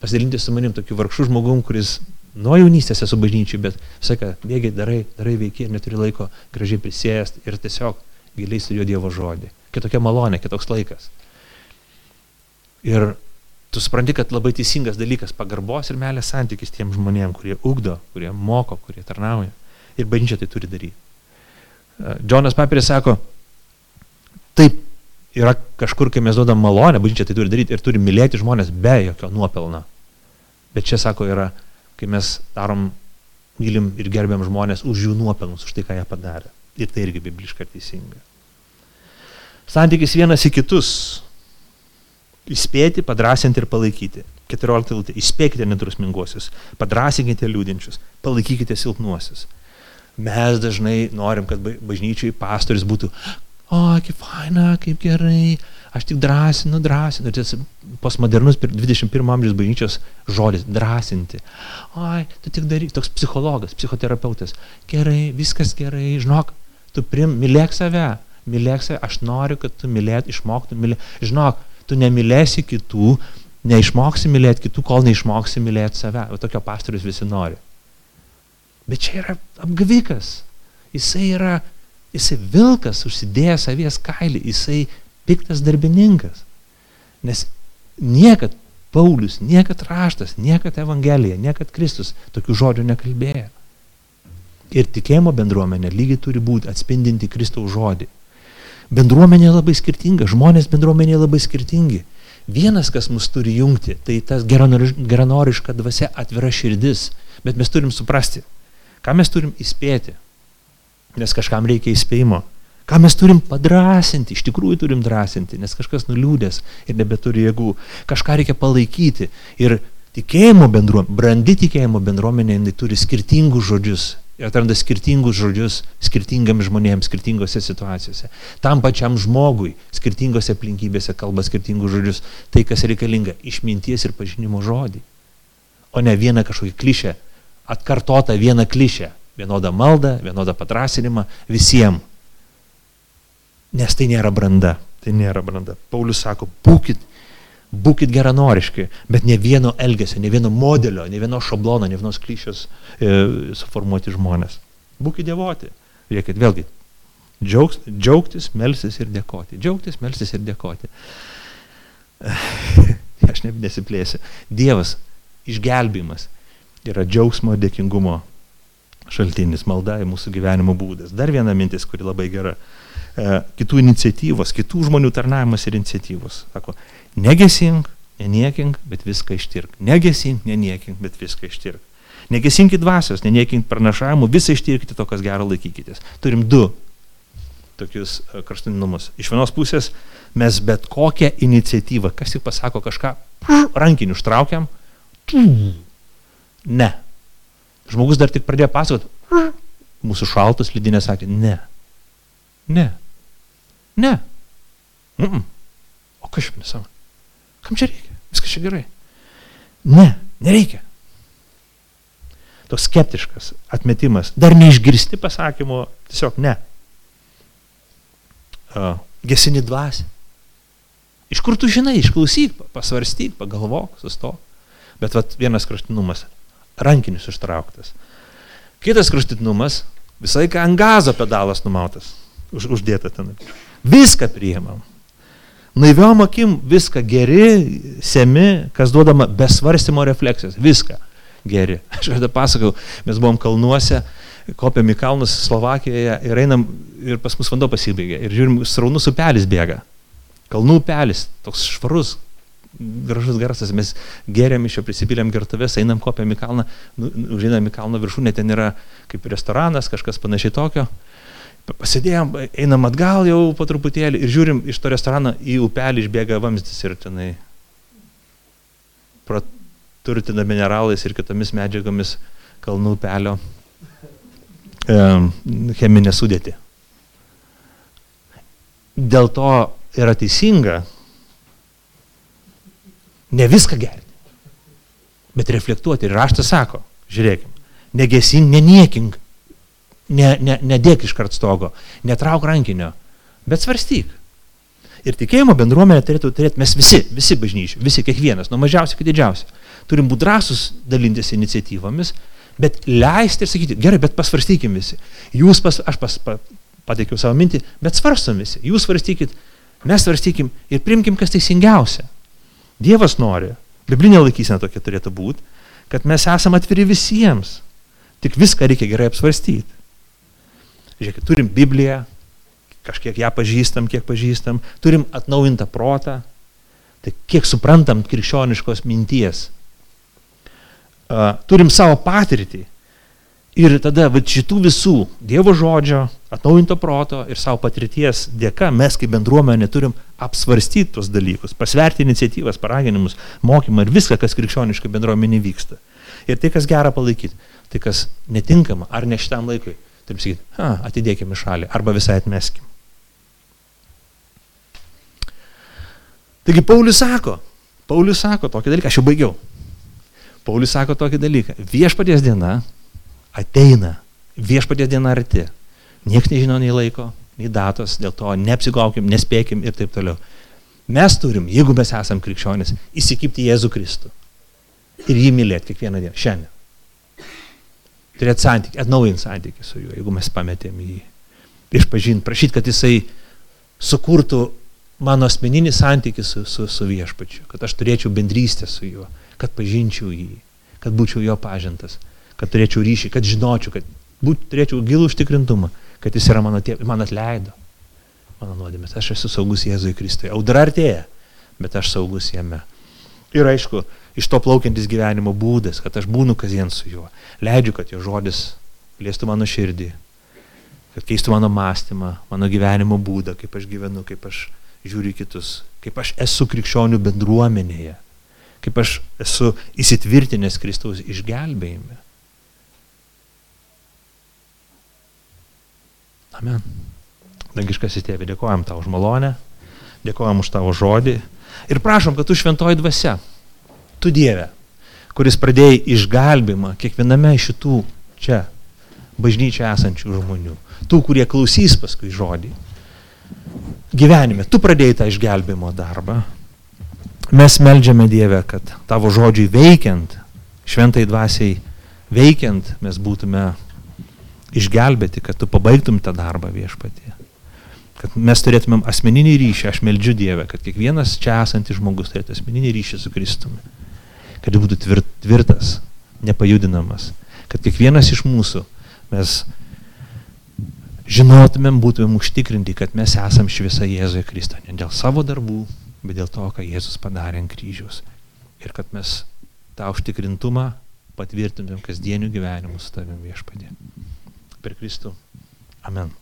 pasidalinti su manim, tokiu vargšu žmogum, kuris nuo jaunystės esu bažnyčiai, bet sakai, bėgiai darai, darai veikiai ir neturi laiko gražiai prisėjęs ir tiesiog giliai studijuoja Dievo žodį. Kitokia malonė, kitoks laikas. Ir tu supranti, kad labai teisingas dalykas pagarbos ir meilės santykis tiem žmonėm, kurie ugdo, kurie moko, kurie tarnauja. Ir bažnyčia tai turi daryti. Džonas Papiris sako, taip yra kažkur, kai mes duodam malonę, bažnyčia tai turi daryti ir turi mylėti žmonės be jokio nuopelno. Bet čia sako yra, kai mes darom, mylim ir gerbiam žmonės už jų nuopelnus, už tai, ką jie padarė. Ir tai irgi bibliškai teisinga. Santykis vienas į kitus. Įspėti, padrasinti ir palaikyti. 14 eilutė. Įspėkite nedrausminguosius, padrasinkite liūdinčius, palaikykite silpnuosius mes dažnai norim, kad bažnyčiai pastorius būtų, o, kaip faina, kaip gerai, aš tik drąsinu, drąsinu. Ir tas postmodernus 21 amžiaus bažnyčios žodis - drąsinti. Oi, tu tik daryk, toks psichologas, psichoterapeutas. Gerai, viskas gerai, žinok, tu prim, mylėk save, mylėk save, aš noriu, kad tu mylėt, išmoktum mylėti. Žinok, tu nemylėsi kitų, neišmoksi mylėti kitų, kol neišmoksi mylėti save. O tokio pastorius visi nori. Bet čia yra apgavikas. Jisai yra, jisai vilkas užsidėjęs avies kailį, jisai piktas darbininkas. Nes niekad Paulius, niekad raštas, niekad Evangelija, niekad Kristus tokių žodžių nekalbėjo. Ir tikėjimo bendruomenė lygiai turi būti atspindinti Kristaus žodį. Bendruomenė labai skirtinga, žmonės bendruomenė labai skirtingi. Vienas, kas mus turi jungti, tai tas geranoriška dvasia atvira širdis, bet mes turim suprasti, ką mes turim įspėti, nes kažkam reikia įspėjimo Ką mes turim padrasinti, iš tikrųjų turim drąsinti, nes kažkas nuliūdęs ir nebeturi jėgų. Kažką reikia palaikyti. Ir tikėjimo bendruomenė, brandi tikėjimo bendruomenė, jinai turi skirtingus žodžius. Atranda skirtingus žodžius skirtingam žmonėms, skirtingose situacijose. Tam pačiam žmogui, skirtingose aplinkybėse kalba skirtingus žodžius. Tai, kas reikalinga - išminties ir pažinimo žodį. O ne vieną kažkokį klišę, atkartotą vieną klišę. Vienodą maldą, vienodą patrasinimą visiems Nes tai nėra branda. Tai nėra branda. Paulius sako, būkit, būkit geranoriški, bet ne vieno elgesio, ne vieno modelio, ne vieno šablono, ne vienos klišios e, suformuoti žmonės. Būkit dievoti. Žiūrėkit, vėlgi, džiaugs, džiaugtis, melsis ir dėkoti. Džiaugtis, melsis ir dėkoti. [laughs] Aš ne, nesiplėsiu. Dievas, išgelbimas yra džiaugsmo ir dėkingumo šaltinis, malda į mūsų gyvenimo būdas. Dar viena mintis, kuri labai gera. E, kitų iniciatyvos, kitų žmonių tarnavimas ir iniciatyvos. Sako, negesink, neniekink, bet viską ištirk. Negesink, neniekink, bet viską ištirk. Negesinkit dvasios, neniekink pranašavimų, visą ištirkite to, kas gero laikykitės. Turim du tokius e, kraštutinumus. Iš vienos pusės mes bet kokią iniciatyvą, kas tik pasako kažką, rankinį užtraukiam, ne. Žmogus dar tik pradėjo pasakoti, mūsų šaltas lydinė sakė, ne. Ne. Ne. Mm -mm. O kas čia nesąmonė? Kam čia reikia? Viskas čia gerai. Ne, nereikia. Toks skeptiškas atmetimas. Dar neišgirsti pasakymo, tiesiog ne. Uh, gesini dvasį. Iš kur tu žinai, išklausyk, pasvarstyk, pagalvok, sustok. Bet vat, vienas kraštinumas - rankinis užtrauktas. Kitas kraštutinumas - visai ką ant gazo pedalas numautas už, uždėta ten. Viską priimam. Naiviom akim viską geri, semi, kas duodama be svarstymo refleksijos. Viską geri. [laughs] Aš kada pasakau, mes buvom kalnuose, kopėm į kalnus Slovakijoje ir einam ir pas mus vanduo pasibaigė. Ir žiūrim, sraunus upelis bėga. Kalnų upelis, toks švarus, gražus garsas, mes geriam iš jo prisipylėm gertuvės, einam kopėm į kalną, nu, užeinam į kalno viršūnę, ten yra kaip restoranas, kažkas panašiai tokio pasidėjom, einam atgal jau po truputėlį ir žiūrim iš to restorano į upelį išbėga vamzdis ir tenai turtina mineralais ir kitomis medžiagomis kalnų upelio e, cheminė sudėti. Dėl to yra teisinga ne viską gerti, bet reflektuoti. Ir raštas sako, žiūrėkime, negesink, neniekink, ne, ne, nedėk iškart stogo, netrauk rankinio, bet svarstyk. Ir tikėjimo bendruomenė turėtų turėti mes visi, visi bažnyčiai, visi kiekvienas, nuo mažiausio iki didžiausio. Turim būti drąsus dalintis iniciatyvomis, bet leisti ir sakyti, gerai, bet pasvarstykim visi. Jūs, pas, aš pas, pa, pateikiau savo mintį, bet svarstom visi. Jūs svarstykit, mes svarstykim ir primkim, kas teisingiausia. Dievas nori, biblinė laikysena tokia turėtų būti, kad mes esame atviri visiems. Tik viską reikia gerai apsvarstyti. Žiūrėkit, turim Bibliją, kažkiek ją pažįstam, kiek pažįstam, turim atnaujintą protą, tai kiek suprantam krikščioniškos minties. Turim savo patirtį. Ir tada va, šitų visų Dievo žodžio, atnaujinto proto ir savo patirties dėka mes kaip bendruomenė turim apsvarstyti tuos dalykus, pasverti iniciatyvas, paraginimus, mokymą ir viską, kas krikščioniškai bendruomenė vyksta. Ir tai, kas gera palaikyti, tai, kas netinkama ar ne šitam laikui, taip sakyti, atidėkime šalį arba visai atmeskim. Taigi Paulius sako, Paulius sako tokį dalyką, aš jau baigiau. Paulius sako tokį dalyką, viešpaties diena ateina, viešpaties diena arti. Niekas nežino nei laiko, nei datos, dėl to neapsigaukim, nespėkim ir taip toliau. Mes turim, jeigu mes esam krikščionis, įsikipti Jėzų Kristų ir jį mylėti kiekvieną dieną, šiandien turėti santykį, atnaujinti santykį su juo, jeigu mes pametėm jį. Išpažinti, prašyti, kad jisai sukurtų mano asmeninį santykį su, su, su viešpačiu, kad aš turėčiau bendrystę su juo, kad pažinčiau jį, kad būčiau jo pažintas, kad turėčiau ryšį, kad žinočiau, kad būt, turėčiau gilų užtikrintumą, kad jis yra mano tėvas, man atleido mano nuodėmės, aš esu saugus Jėzui Kristui. Audra artėja, bet aš saugus jame. Ir aišku, iš to plaukiantis gyvenimo būdas, kad aš būnu kasdien su juo. Leidžiu, kad jo žodis liestų mano širdį, kad keistų mano mąstymą, mano gyvenimo būdą, kaip aš gyvenu, kaip aš žiūriu kitus, kaip aš esu krikščionių bendruomenėje, kaip aš esu įsitvirtinęs Kristaus išgelbėjime. Amen. Dangiškasis tėvė, dėkojam tau už malonę, dėkojam už tavo žodį ir prašom, kad tu šventoji dvasia, tu Dieve, kuris pradėjai išgelbimą kiekviename iš šitų čia bažnyčia esančių žmonių, tų, kurie klausys paskui žodį. Gyvenime, tu pradėjai tą išgelbimo darbą. Mes melžiame Dievę, kad tavo žodžiai veikiant, šventai dvasiai veikiant, mes būtume išgelbėti, kad tu pabaigtum tą darbą viešpatie. Kad mes turėtumėm asmeninį ryšį, aš meldžiu Dievę, kad kiekvienas čia esantis žmogus turėtų asmeninį ryšį su Kristumi. Kad jis būtų tvirt, tvirtas, nepajudinamas. Kad kiekvienas iš mūsų mes žinotumėm, būtumėm užtikrinti, kad mes esam šviesa Jėzuje Kristą. Ne dėl savo darbų, bet dėl to, ką Jėzus padarė ant kryžiaus. Ir kad mes tą užtikrintumą patvirtintumėm kasdienių gyvenimų su tavim viešpadė. Per Kristų. Amen.